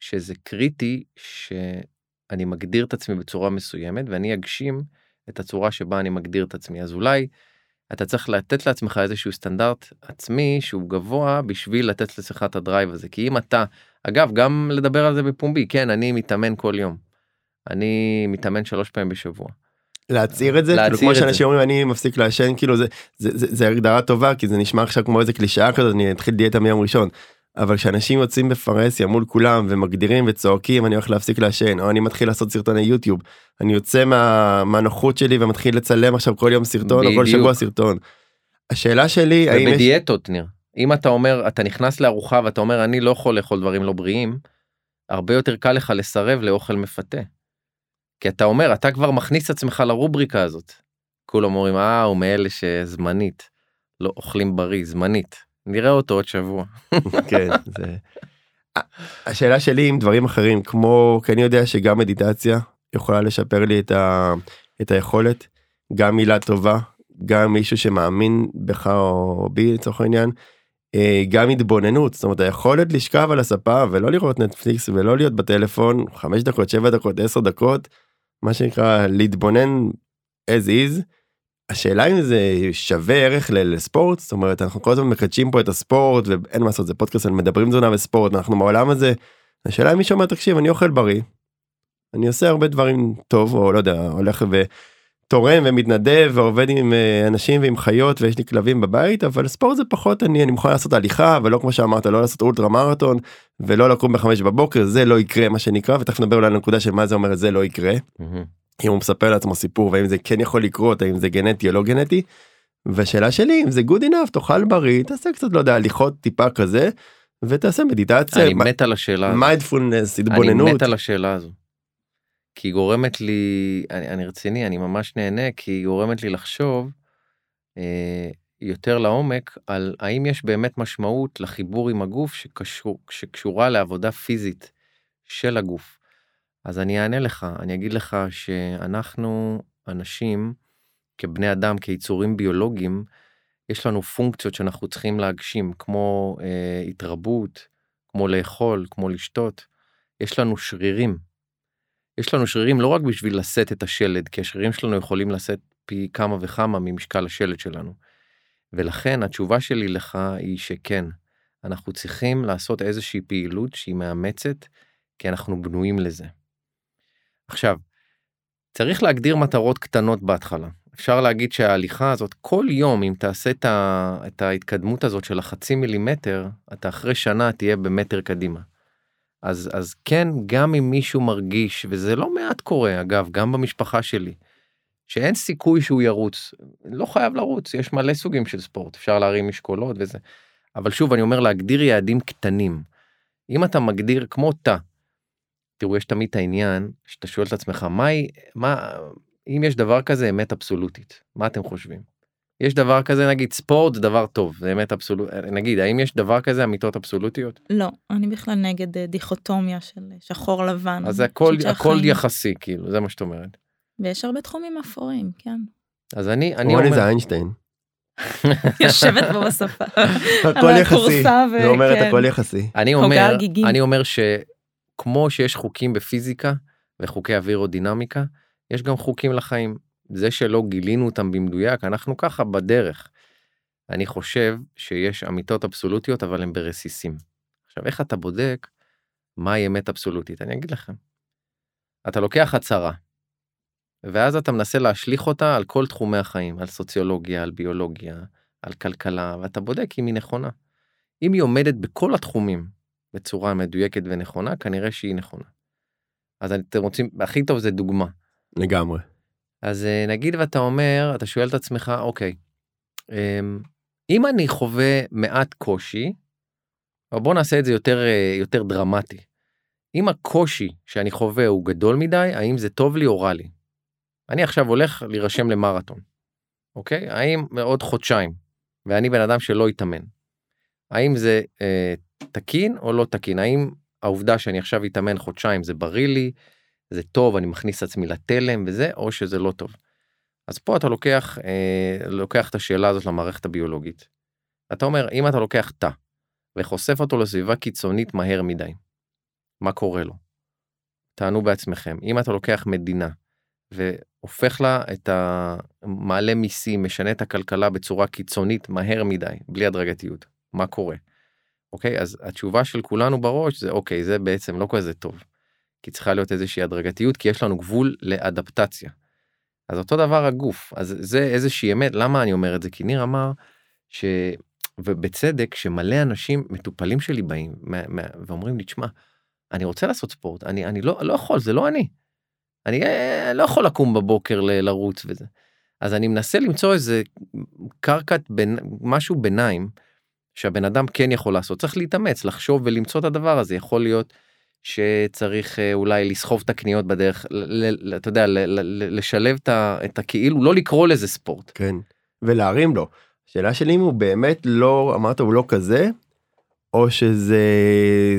Speaker 3: שזה קריטי שאני מגדיר את עצמי בצורה מסוימת ואני אגשים את הצורה שבה אני מגדיר את עצמי אז אולי אתה צריך לתת לעצמך איזשהו סטנדרט עצמי שהוא גבוה בשביל לתת לעצמך את ה drive הזה כי אם אתה אגב גם לדבר על זה בפומבי כן אני מתאמן כל יום. אני מתאמן שלוש פעמים בשבוע.
Speaker 2: להצהיר את זה
Speaker 3: להצהיר
Speaker 2: כאילו כמו
Speaker 3: את זה.
Speaker 2: שאנשים אומרים אני מפסיק לעשן כאילו זה זה זה זה הגדרה טובה כי זה נשמע עכשיו כמו איזה קלישאה כזאת אני אתחיל דיאטה מיום ראשון. אבל כשאנשים יוצאים בפרהסיה מול כולם ומגדירים וצועקים אני הולך להפסיק לעשן או אני מתחיל לעשות סרטוני יוטיוב אני יוצא מה, מהנוחות שלי ומתחיל לצלם עכשיו כל יום סרטון או כל
Speaker 3: בדיוק.
Speaker 2: שבוע סרטון. השאלה שלי האם יש
Speaker 3: ובדיאטות ניר אם אתה אומר אתה נכנס לארוחה ואתה אומר אני לא יכול לאכול דברים לא בריאים הרבה יותר קל לך לסרב לאוכל מפתה. כי אתה אומר אתה כבר מכניס את עצמך לרובריקה הזאת. כולם אומרים אה הוא מאלה שזמנית לא אוכלים בריא זמנית נראה אותו עוד שבוע.
Speaker 2: כן, זה... השאלה שלי עם דברים אחרים כמו כי אני יודע שגם מדיטציה יכולה לשפר לי את, ה... את היכולת גם מילה טובה גם מישהו שמאמין בך או בי לצורך העניין. אה, גם התבוננות זאת אומרת היכולת לשכב על הספה ולא לראות נטפליקס ולא להיות בטלפון חמש דקות שבע דקות עשר דקות מה שנקרא להתבונן as is. השאלה אם זה שווה ערך לספורט זאת אומרת אנחנו כל הזמן מקדשים פה את הספורט ואין מה לעשות זה פודקאסט מדברים תזונה וספורט אנחנו בעולם הזה. השאלה אם מישהו אומר תקשיב אני אוכל בריא. אני עושה הרבה דברים טוב או לא יודע הולך ותורם ומתנדב ועובד עם אה, אנשים ועם חיות ויש לי כלבים בבית אבל ספורט זה פחות אני אני מוכן לעשות הליכה ולא כמו שאמרת לא לעשות אולטרה מרתון ולא לקום בחמש בבוקר זה לא יקרה מה שנקרא ותכף נדבר על הנקודה של מה זה אומר זה לא יקרה. אם הוא מספר לעצמו סיפור והאם זה כן יכול לקרות האם זה גנטי או לא גנטי. והשאלה שלי אם זה good enough תאכל בריא תעשה קצת לא יודע הליכות טיפה כזה ותעשה מדיטציה.
Speaker 3: אני מת על השאלה הזאת.
Speaker 2: מיינדפולנס התבוננות.
Speaker 3: אני מת על השאלה הזו. כי היא גורמת לי אני, אני רציני אני ממש נהנה כי היא גורמת לי לחשוב אה, יותר לעומק על האם יש באמת משמעות לחיבור עם הגוף שקשור, שקשורה לעבודה פיזית של הגוף. אז אני אענה לך, אני אגיד לך שאנחנו אנשים, כבני אדם, כיצורים ביולוגיים, יש לנו פונקציות שאנחנו צריכים להגשים, כמו אה, התרבות, כמו לאכול, כמו לשתות. יש לנו שרירים. יש לנו שרירים לא רק בשביל לשאת את השלד, כי השרירים שלנו יכולים לשאת פי כמה וכמה ממשקל השלד שלנו. ולכן התשובה שלי לך היא שכן, אנחנו צריכים לעשות איזושהי פעילות שהיא מאמצת, כי אנחנו בנויים לזה. עכשיו, צריך להגדיר מטרות קטנות בהתחלה. אפשר להגיד שההליכה הזאת, כל יום, אם תעשה את, ה, את ההתקדמות הזאת של החצי מילימטר, אתה אחרי שנה תהיה במטר קדימה. אז, אז כן, גם אם מישהו מרגיש, וזה לא מעט קורה, אגב, גם במשפחה שלי, שאין סיכוי שהוא ירוץ, לא חייב לרוץ, יש מלא סוגים של ספורט, אפשר להרים משקולות וזה. אבל שוב, אני אומר להגדיר יעדים קטנים. אם אתה מגדיר כמו תא, תראו, יש תמיד את העניין שאתה שואל את עצמך, מה, מה, אם יש דבר כזה אמת אבסולוטית, מה אתם חושבים? יש דבר כזה נגיד ספורט זה דבר טוב זה אמת אבסולוטית נגיד האם יש דבר כזה אמיתות אבסולוטיות
Speaker 1: לא אני בכלל נגד אה, דיכוטומיה של שחור לבן
Speaker 3: אז הכל הכל יחסי כאילו זה מה שאת אומרת.
Speaker 1: ויש הרבה תחומים אפורים כן.
Speaker 3: אז אני אני אומר
Speaker 2: זה איינשטיין.
Speaker 1: יושבת בו בשפה.
Speaker 2: הכל יחסי. היא אומרת כן. הכל יחסי.
Speaker 3: אני אומר אני אומר שכמו שיש חוקים בפיזיקה וחוקי אווירודינמיקה יש גם חוקים לחיים. זה שלא גילינו אותם במדויק, אנחנו ככה בדרך. אני חושב שיש אמיתות אבסולוטיות, אבל הן ברסיסים. עכשיו, איך אתה בודק מהי אמת אבסולוטית? אני אגיד לכם. אתה לוקח הצהרה, ואז אתה מנסה להשליך אותה על כל תחומי החיים, על סוציולוגיה, על ביולוגיה, על כלכלה, ואתה בודק אם היא נכונה. אם היא עומדת בכל התחומים בצורה מדויקת ונכונה, כנראה שהיא נכונה. אז אתם רוצים, הכי טוב זה דוגמה.
Speaker 2: לגמרי.
Speaker 3: אז אה, נגיד ואתה אומר, אתה שואל את עצמך, אוקיי, אמ, אם אני חווה מעט קושי, אבל בוא נעשה את זה יותר, אה, יותר דרמטי. אם הקושי שאני חווה הוא גדול מדי, האם זה טוב לי או רע לי? אני עכשיו הולך להירשם למרתון, אוקיי? האם עוד חודשיים, ואני בן אדם שלא יתאמן, האם זה אה, תקין או לא תקין? האם העובדה שאני עכשיו אתאמן חודשיים זה בריא לי, זה טוב, אני מכניס עצמי לתלם וזה, או שזה לא טוב. אז פה אתה לוקח, אה, לוקח את השאלה הזאת למערכת הביולוגית. אתה אומר, אם אתה לוקח תא וחושף אותו לסביבה קיצונית מהר מדי, מה קורה לו? תענו בעצמכם. אם אתה לוקח מדינה והופך לה את המעלה מיסים, משנה את הכלכלה בצורה קיצונית מהר מדי, בלי הדרגתיות, מה קורה? אוקיי, אז התשובה של כולנו בראש זה אוקיי, זה בעצם לא כזה טוב. כי צריכה להיות איזושהי הדרגתיות כי יש לנו גבול לאדפטציה. אז אותו דבר הגוף אז זה איזושהי אמת למה אני אומר את זה כי ניר אמר ש... ובצדק שמלא אנשים מטופלים שלי באים ואומרים לי תשמע אני רוצה לעשות ספורט אני אני לא לא יכול זה לא אני. אני אה, לא יכול לקום בבוקר ל, לרוץ וזה. אז אני מנסה למצוא איזה קרקע בין משהו ביניים שהבן אדם כן יכול לעשות צריך להתאמץ לחשוב ולמצוא את הדבר הזה יכול להיות שצריך אה, אולי לסחוב את הקניות בדרך, אתה יודע, לשלב את הכאילו, לא לקרוא לזה ספורט.
Speaker 2: כן, ולהרים לו. שאלה שלי אם הוא באמת לא, אמרת הוא לא כזה, או שזה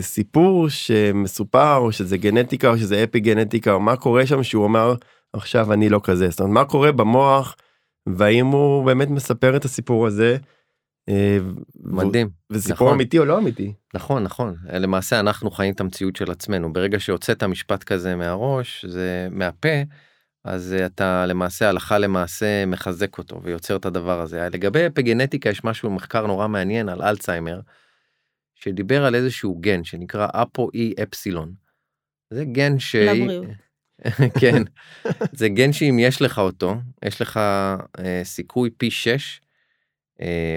Speaker 2: סיפור שמסופר, או שזה גנטיקה, או שזה אפי גנטיקה, או מה קורה שם שהוא אומר, עכשיו אני לא כזה. זאת אומרת, מה קורה במוח, והאם הוא באמת מספר את הסיפור הזה.
Speaker 3: אה, מדהים.
Speaker 2: וזה סיפור נכון. אמיתי או לא אמיתי.
Speaker 3: נכון נכון למעשה אנחנו חיים את המציאות של עצמנו ברגע שהוצאת משפט כזה מהראש זה מהפה אז אתה למעשה הלכה למעשה מחזק אותו ויוצר את הדבר הזה לגבי אפגנטיקה יש משהו מחקר נורא מעניין על אלצהיימר. שדיבר על איזשהו גן שנקרא אפו אי אפסילון. זה גן ש... כן זה גן שאם יש לך אותו יש לך אה, סיכוי פי 6 אה,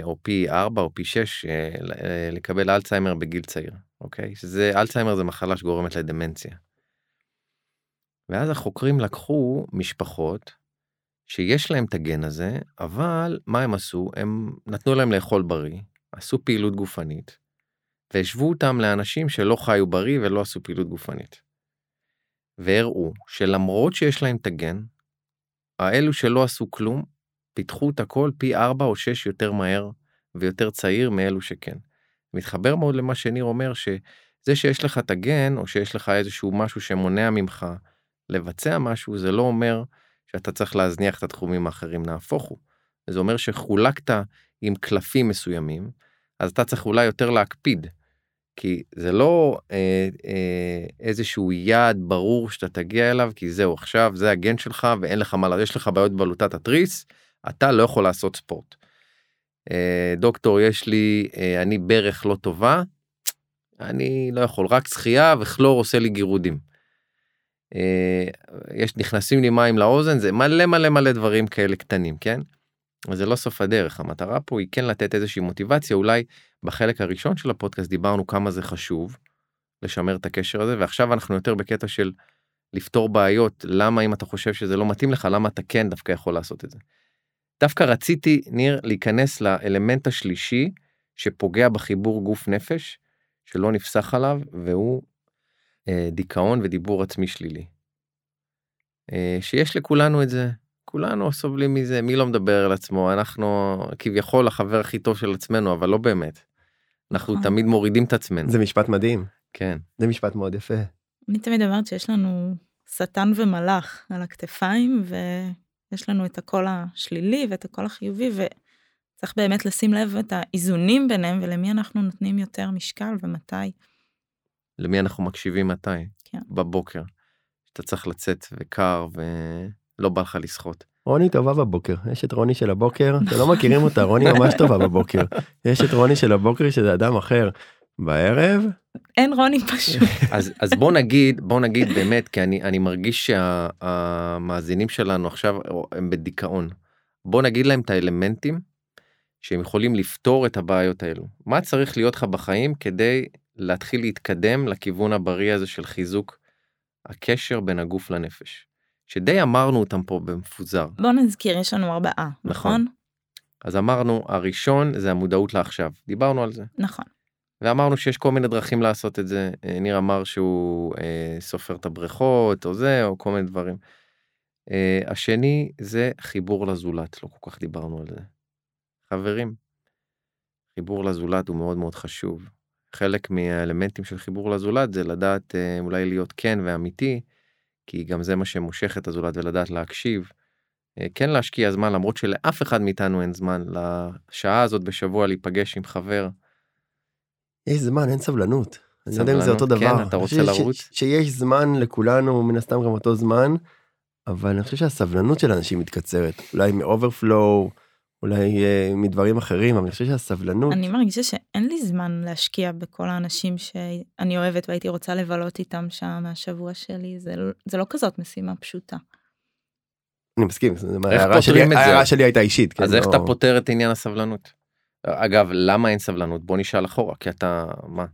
Speaker 3: או פי 4 או פי 6 אה, אה, לקבל אלצהיימר בגיל צעיר, אוקיי? שזה, אלצהיימר זה מחלה שגורמת לדמנציה. ואז החוקרים לקחו משפחות שיש להם את הגן הזה, אבל מה הם עשו? הם נתנו להם לאכול בריא, עשו פעילות גופנית, והשוו אותם לאנשים שלא חיו בריא ולא עשו פעילות גופנית. והראו שלמרות שיש להם את הגן, האלו שלא עשו כלום, פיתחו את הכל פי 4 או 6 יותר מהר ויותר צעיר מאלו שכן. מתחבר מאוד למה שניר אומר, שזה שיש לך את הגן, או שיש לך איזשהו משהו שמונע ממך לבצע משהו, זה לא אומר שאתה צריך להזניח את התחומים האחרים, נהפוך הוא. זה אומר שחולקת עם קלפים מסוימים, אז אתה צריך אולי יותר להקפיד. כי זה לא אה, אה, איזשהו יעד ברור שאתה תגיע אליו, כי זהו, עכשיו זה הגן שלך ואין לך מה, יש לך בעיות בלוטת התריס, אתה לא יכול לעשות ספורט. אה, דוקטור, יש לי, אה, אני ברך לא טובה, אני לא יכול, רק שחייה וכלור עושה לי גירודים. אה, יש, נכנסים לי מים לאוזן, זה מלא מלא מלא דברים כאלה קטנים, כן? אבל זה לא סוף הדרך, המטרה פה היא כן לתת איזושהי מוטיבציה, אולי בחלק הראשון של הפודקאסט דיברנו כמה זה חשוב לשמר את הקשר הזה, ועכשיו אנחנו יותר בקטע של לפתור בעיות, למה אם אתה חושב שזה לא מתאים לך, למה אתה כן דווקא יכול לעשות את זה. דווקא רציתי, ניר, להיכנס לאלמנט השלישי שפוגע בחיבור גוף נפש, שלא נפסח עליו, והוא אה, דיכאון ודיבור עצמי שלילי. אה, שיש לכולנו את זה, כולנו סובלים מזה, מי לא מדבר על עצמו, אנחנו כביכול החבר הכי טוב של עצמנו, אבל לא באמת. אנחנו
Speaker 1: נכון.
Speaker 3: תמיד מורידים את עצמנו.
Speaker 2: זה משפט מדהים,
Speaker 3: כן.
Speaker 2: זה משפט מאוד יפה.
Speaker 1: אני תמיד אומרת שיש לנו שטן ומלאך על הכתפיים, ויש לנו את הקול השלילי ואת הקול החיובי, וצריך באמת לשים לב את האיזונים ביניהם ולמי אנחנו נותנים יותר משקל ומתי.
Speaker 3: למי אנחנו מקשיבים מתי?
Speaker 1: כן.
Speaker 3: בבוקר. שאתה צריך לצאת וקר ולא בא לך לשחות.
Speaker 2: רוני טובה בבוקר, יש את רוני של הבוקר, אתם לא מכירים אותה, רוני ממש טובה בבוקר. יש את רוני של הבוקר שזה אדם אחר. בערב,
Speaker 1: אין רוני פשוט.
Speaker 3: אז אז בוא נגיד בוא נגיד באמת כי אני אני מרגיש שהמאזינים שלנו עכשיו הם בדיכאון. בוא נגיד להם את האלמנטים שהם יכולים לפתור את הבעיות האלו. מה צריך להיות לך בחיים כדי להתחיל להתקדם לכיוון הבריא הזה של חיזוק הקשר בין הגוף לנפש. שדי אמרנו אותם פה במפוזר.
Speaker 1: בוא נזכיר, יש לנו ארבעה,
Speaker 3: נכון.
Speaker 1: נכון?
Speaker 3: אז אמרנו הראשון זה המודעות לעכשיו דיברנו על זה
Speaker 1: נכון.
Speaker 3: ואמרנו שיש כל מיני דרכים לעשות את זה אה, ניר אמר שהוא אה, סופר את הבריכות או זה או כל מיני דברים. אה, השני זה חיבור לזולת לא כל כך דיברנו על זה. חברים. חיבור לזולת הוא מאוד מאוד חשוב. חלק מהאלמנטים של חיבור לזולת זה לדעת אה, אולי להיות כן ואמיתי כי גם זה מה שמושך את הזולת ולדעת להקשיב. אה, כן להשקיע זמן למרות שלאף אחד מאיתנו אין זמן לשעה הזאת בשבוע להיפגש עם חבר.
Speaker 2: יש זמן, אין סבלנות. אני לא יודע אם זה אותו
Speaker 3: סבלנות, כן,
Speaker 2: דבר.
Speaker 3: אתה
Speaker 2: אני
Speaker 3: רוצה לרוץ?
Speaker 2: ש- שיש זמן לכולנו, מן הסתם גם אותו זמן, אבל אני חושב שהסבלנות של אנשים מתקצרת. אולי מ overflow, אולי אה, מדברים אחרים, אבל אני חושב שהסבלנות,
Speaker 1: אני מרגישה שאין לי זמן להשקיע בכל האנשים שאני אוהבת והייתי רוצה לבלות איתם שעה מהשבוע שלי, זה, לא- זה לא כזאת משימה פשוטה.
Speaker 2: אני מסכים, ההערה שלי- שלי הייתה אישית. כן,
Speaker 3: אז איך
Speaker 2: לא-
Speaker 3: אתה פותר את עניין הסבלנות? אגב למה אין סבלנות? בוא נשאל אחורה כי אתה מה?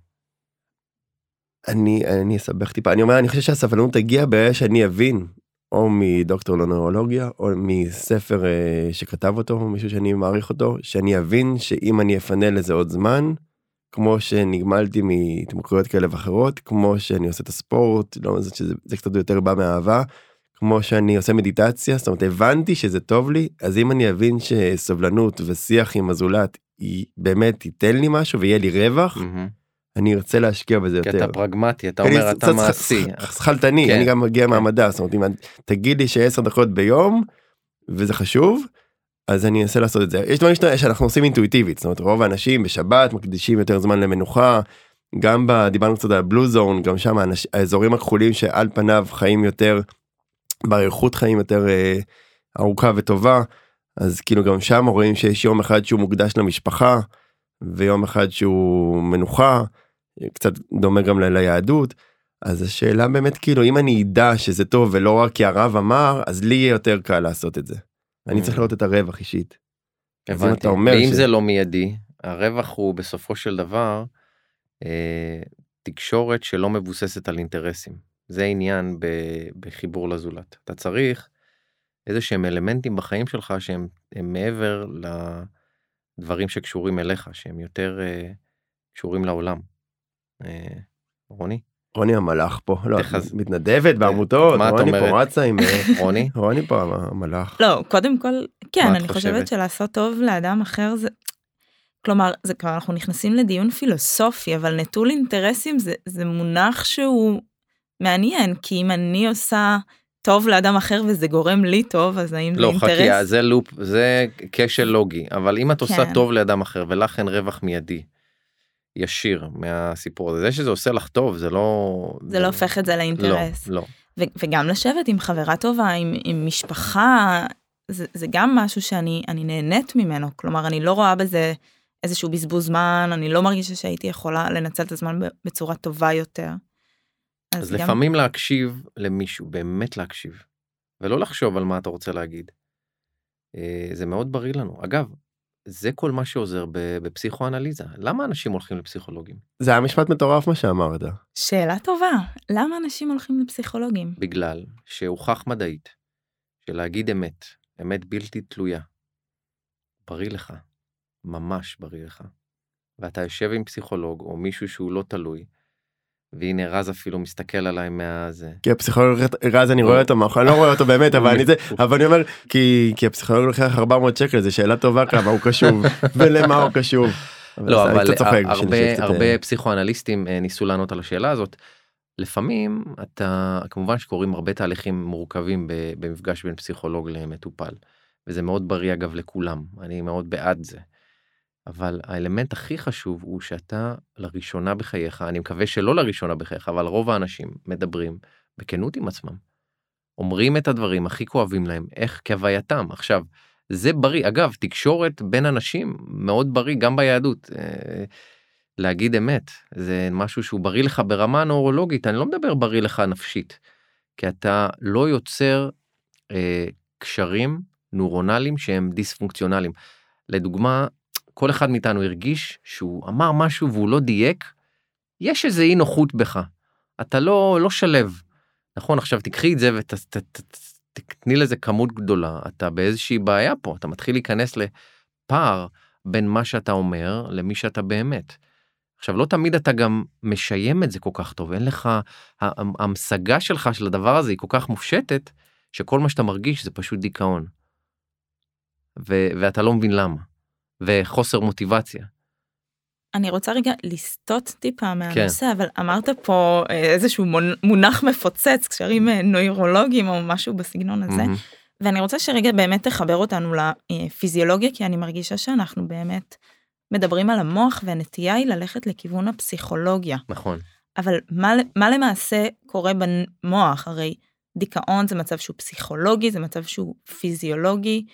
Speaker 2: אני אני אסבך טיפה. אני אומר אני חושב שהסבלנות תגיע ברגע שאני אבין או מדוקטור לנוירולוגיה או מספר אה, שכתב אותו מישהו שאני מעריך אותו שאני אבין שאם אני אפנה לזה עוד זמן כמו שנגמלתי מהתמכרויות כאלה ואחרות כמו שאני עושה את הספורט לא זה שזה זה קצת יותר בא מאהבה כמו שאני עושה מדיטציה זאת אומרת הבנתי שזה טוב לי אז אם אני אבין שסובלנות ושיח עם הזולת באמת ייתן לי משהו ויהיה לי רווח. אני ארצה להשקיע בזה
Speaker 3: כי
Speaker 2: יותר.
Speaker 3: אתה פרגמטי אתה אומר אתה מעשי
Speaker 2: ח- שכלתני
Speaker 3: כן.
Speaker 2: אני גם מגיע
Speaker 3: כן.
Speaker 2: מהמדע זאת אומרת אם תגיד לי שעשר דקות ביום וזה חשוב אז אני אנסה לעשות את זה יש דברים שאנחנו עושים אינטואיטיבית זאת אומרת רוב האנשים בשבת מקדישים יותר זמן למנוחה. גם ב- דיברנו קצת על הבלו זון גם שם האנש- האזורים הכחולים שעל פניו חיים יותר באריכות חיים יותר אה, ארוכה וטובה אז כאילו גם שם רואים שיש יום אחד שהוא מוקדש למשפחה ויום אחד שהוא מנוחה קצת דומה גם ליהדות. אז השאלה באמת כאילו אם אני אדע שזה טוב ולא רק כי הרב אמר אז לי יהיה יותר קל לעשות את זה. אני צריך לראות את הרווח אישית.
Speaker 3: הבנתי. ואם
Speaker 2: ש-
Speaker 3: זה לא מיידי הרווח הוא בסופו של דבר אה, תקשורת שלא מבוססת על אינטרסים זה העניין בחיבור לזולת. אתה צריך איזה שהם אלמנטים בחיים שלך שהם מעבר לדברים שקשורים אליך, שהם יותר uh, קשורים לעולם. Uh, רוני?
Speaker 2: רוני המלאך פה, לא, תחז... מתנדבת בעמותות, רוני פה רצה עם...
Speaker 3: רוני?
Speaker 2: רוני פה המלאך.
Speaker 1: לא, קודם כל, כן, אני חושבת שלעשות טוב לאדם אחר זה... כלומר, זה כבר אנחנו נכנסים לדיון פילוסופי, אבל נטול אינטרסים זה, זה מונח שהוא מעניין, כי אם אני עושה טוב לאדם אחר וזה גורם לי טוב, אז האם
Speaker 3: לא,
Speaker 1: זה אינטרס?
Speaker 3: לא, חכי, זה לופ, זה כשל לוגי, אבל אם את כן. עושה טוב לאדם אחר ולך אין רווח מיידי, ישיר מהסיפור הזה, זה שזה עושה לך טוב, זה לא...
Speaker 1: זה לא הופך את זה לאינטרס.
Speaker 3: לא, לא.
Speaker 1: וגם לשבת עם חברה טובה, עם, עם משפחה, זה, זה גם משהו שאני נהנית ממנו, כלומר, אני לא רואה בזה איזשהו בזבוז זמן, אני לא מרגישה שהייתי יכולה לנצל את הזמן בצורה טובה יותר.
Speaker 3: אז, אז גם... לפעמים להקשיב למישהו, באמת להקשיב, ולא לחשוב על מה אתה רוצה להגיד. אה, זה מאוד בריא לנו. אגב, זה כל מה שעוזר בפסיכואנליזה. למה אנשים הולכים לפסיכולוגים?
Speaker 2: זה היה משפט מטורף מה שאמרת.
Speaker 1: שאלה טובה, למה אנשים הולכים לפסיכולוגים?
Speaker 3: בגלל שהוכח מדעית שלהגיד אמת, אמת בלתי תלויה, בריא לך, ממש בריא לך. ואתה יושב עם פסיכולוג או מישהו שהוא לא תלוי, והנה רז אפילו מסתכל עליי מהזה.
Speaker 2: כי הפסיכולוג רז אני רואה אותו אני לא רואה אותו באמת אבל אני זה אבל אני אומר כי כי הפסיכולוג לוקח 400 שקל זה שאלה טובה כמה הוא קשוב ולמה הוא קשוב.
Speaker 3: לא אבל הרבה הרבה פסיכואנליסטים אה, ניסו לענות על השאלה הזאת. לפעמים אתה כמובן שקורים הרבה תהליכים מורכבים במפגש בין פסיכולוג למטופל וזה מאוד בריא אגב לכולם אני מאוד בעד זה. אבל האלמנט הכי חשוב הוא שאתה לראשונה בחייך, אני מקווה שלא לראשונה בחייך, אבל רוב האנשים מדברים בכנות עם עצמם. אומרים את הדברים הכי כואבים להם, איך כהווייתם. עכשיו, זה בריא. אגב, תקשורת בין אנשים מאוד בריא גם ביהדות. אה, להגיד אמת, זה משהו שהוא בריא לך ברמה נוירולוגית, אני לא מדבר בריא לך נפשית, כי אתה לא יוצר אה, קשרים נוירונליים שהם דיספונקציונליים. לדוגמה, כל אחד מאיתנו הרגיש שהוא אמר משהו והוא לא דייק, יש איזה אי נוחות בך. אתה לא, לא שלב. נכון, עכשיו תקחי את זה ותתני לזה כמות גדולה, אתה באיזושהי בעיה פה, אתה מתחיל להיכנס לפער בין מה שאתה אומר למי שאתה באמת. עכשיו, לא תמיד אתה גם משיים את זה כל כך טוב, אין לך, המשגה שלך של הדבר הזה היא כל כך מופשטת, שכל מה שאתה מרגיש זה פשוט דיכאון. ו- ואתה לא מבין למה. וחוסר מוטיבציה.
Speaker 1: אני רוצה רגע לסטות טיפה מהנושא, כן. אבל אמרת פה אה, איזשהו מונח מפוצץ, קשרים אה, נוירולוגיים או משהו בסגנון הזה, mm-hmm. ואני רוצה שרגע באמת תחבר אותנו לפיזיולוגיה, כי אני מרגישה שאנחנו באמת מדברים על המוח, והנטייה היא ללכת לכיוון הפסיכולוגיה.
Speaker 3: נכון.
Speaker 1: אבל מה, מה למעשה קורה במוח? הרי דיכאון זה מצב שהוא פסיכולוגי, זה מצב שהוא פיזיולוגי.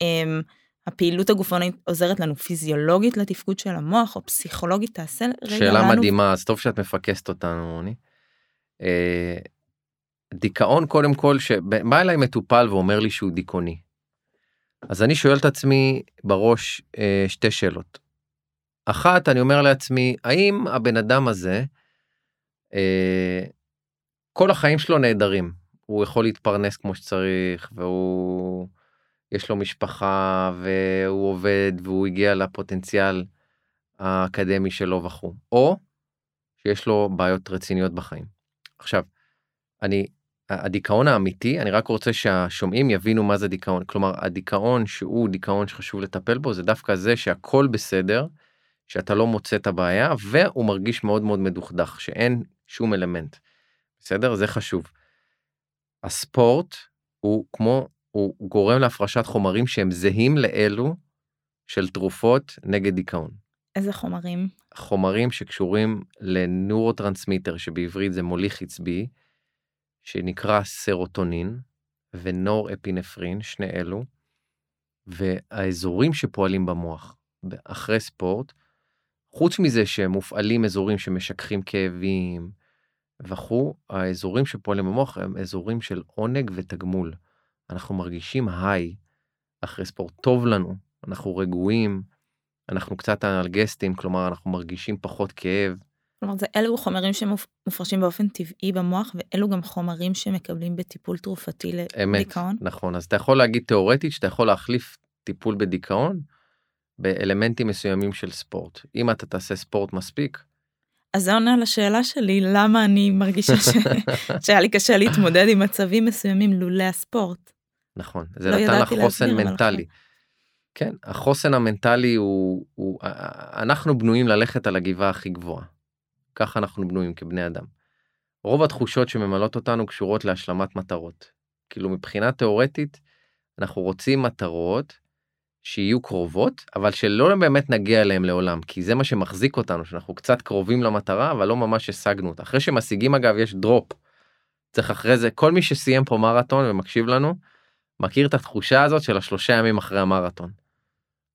Speaker 1: אמ, הפעילות הגופנית עוזרת לנו פיזיולוגית לתפקוד של המוח או פסיכולוגית תעשה
Speaker 3: רגע שאלה לנו... מדהימה אז טוב שאת מפקסת אותנו רוני. אה, דיכאון קודם כל שבא אליי מטופל ואומר לי שהוא דיכאוני. אז אני שואל את עצמי בראש אה, שתי שאלות. אחת אני אומר לעצמי האם הבן אדם הזה אה, כל החיים שלו נהדרים הוא יכול להתפרנס כמו שצריך והוא יש לו משפחה והוא עובד והוא הגיע לפוטנציאל האקדמי שלו וכו', או שיש לו בעיות רציניות בחיים. עכשיו, אני, הדיכאון האמיתי, אני רק רוצה שהשומעים יבינו מה זה דיכאון. כלומר, הדיכאון שהוא דיכאון שחשוב לטפל בו, זה דווקא זה שהכל בסדר, שאתה לא מוצא את הבעיה, והוא מרגיש מאוד מאוד מדוכדך, שאין שום אלמנט. בסדר? זה חשוב. הספורט הוא כמו הוא גורם להפרשת חומרים שהם זהים לאלו של תרופות נגד דיכאון.
Speaker 1: איזה חומרים?
Speaker 3: חומרים שקשורים לנורוטרנסמיטר שבעברית זה מוליך עצבי, שנקרא סרוטונין ונור אפינפרין, שני אלו, והאזורים שפועלים במוח אחרי ספורט, חוץ מזה שהם מופעלים אזורים שמשככים כאבים וכו', האזורים שפועלים במוח הם אזורים של עונג ותגמול. אנחנו מרגישים היי אחרי ספורט, טוב לנו, אנחנו רגועים, אנחנו קצת אנלגסטים, כלומר אנחנו מרגישים פחות כאב,
Speaker 1: כלומר, זה אלו חומרים שמופרשים באופן טבעי במוח, ואלו גם חומרים שמקבלים בטיפול תרופתי
Speaker 3: אמת,
Speaker 1: לדיכאון.
Speaker 3: נכון, אז אתה יכול להגיד תיאורטית שאתה יכול להחליף טיפול בדיכאון באלמנטים מסוימים של ספורט. אם אתה תעשה ספורט מספיק,
Speaker 1: אז זה עונה לשאלה שלי, למה אני מרגישה ש... שהיה לי קשה להתמודד עם מצבים מסוימים לולא הספורט.
Speaker 3: נכון, זה
Speaker 1: לא
Speaker 3: נתן לך חוסן מנטלי. כן, החוסן המנטלי הוא, הוא, אנחנו בנויים ללכת על הגבעה הכי גבוהה. ככה אנחנו בנויים כבני אדם. רוב התחושות שממלאות אותנו קשורות להשלמת מטרות. כאילו מבחינה תיאורטית, אנחנו רוצים מטרות שיהיו קרובות, אבל שלא באמת נגיע אליהם לעולם, כי זה מה שמחזיק אותנו, שאנחנו קצת קרובים למטרה, אבל לא ממש השגנו אותה. אחרי שמשיגים אגב, יש דרופ. צריך אחרי זה, כל מי שסיים פה מרתון ומקשיב לנו, מכיר את התחושה הזאת של השלושה ימים אחרי המרתון.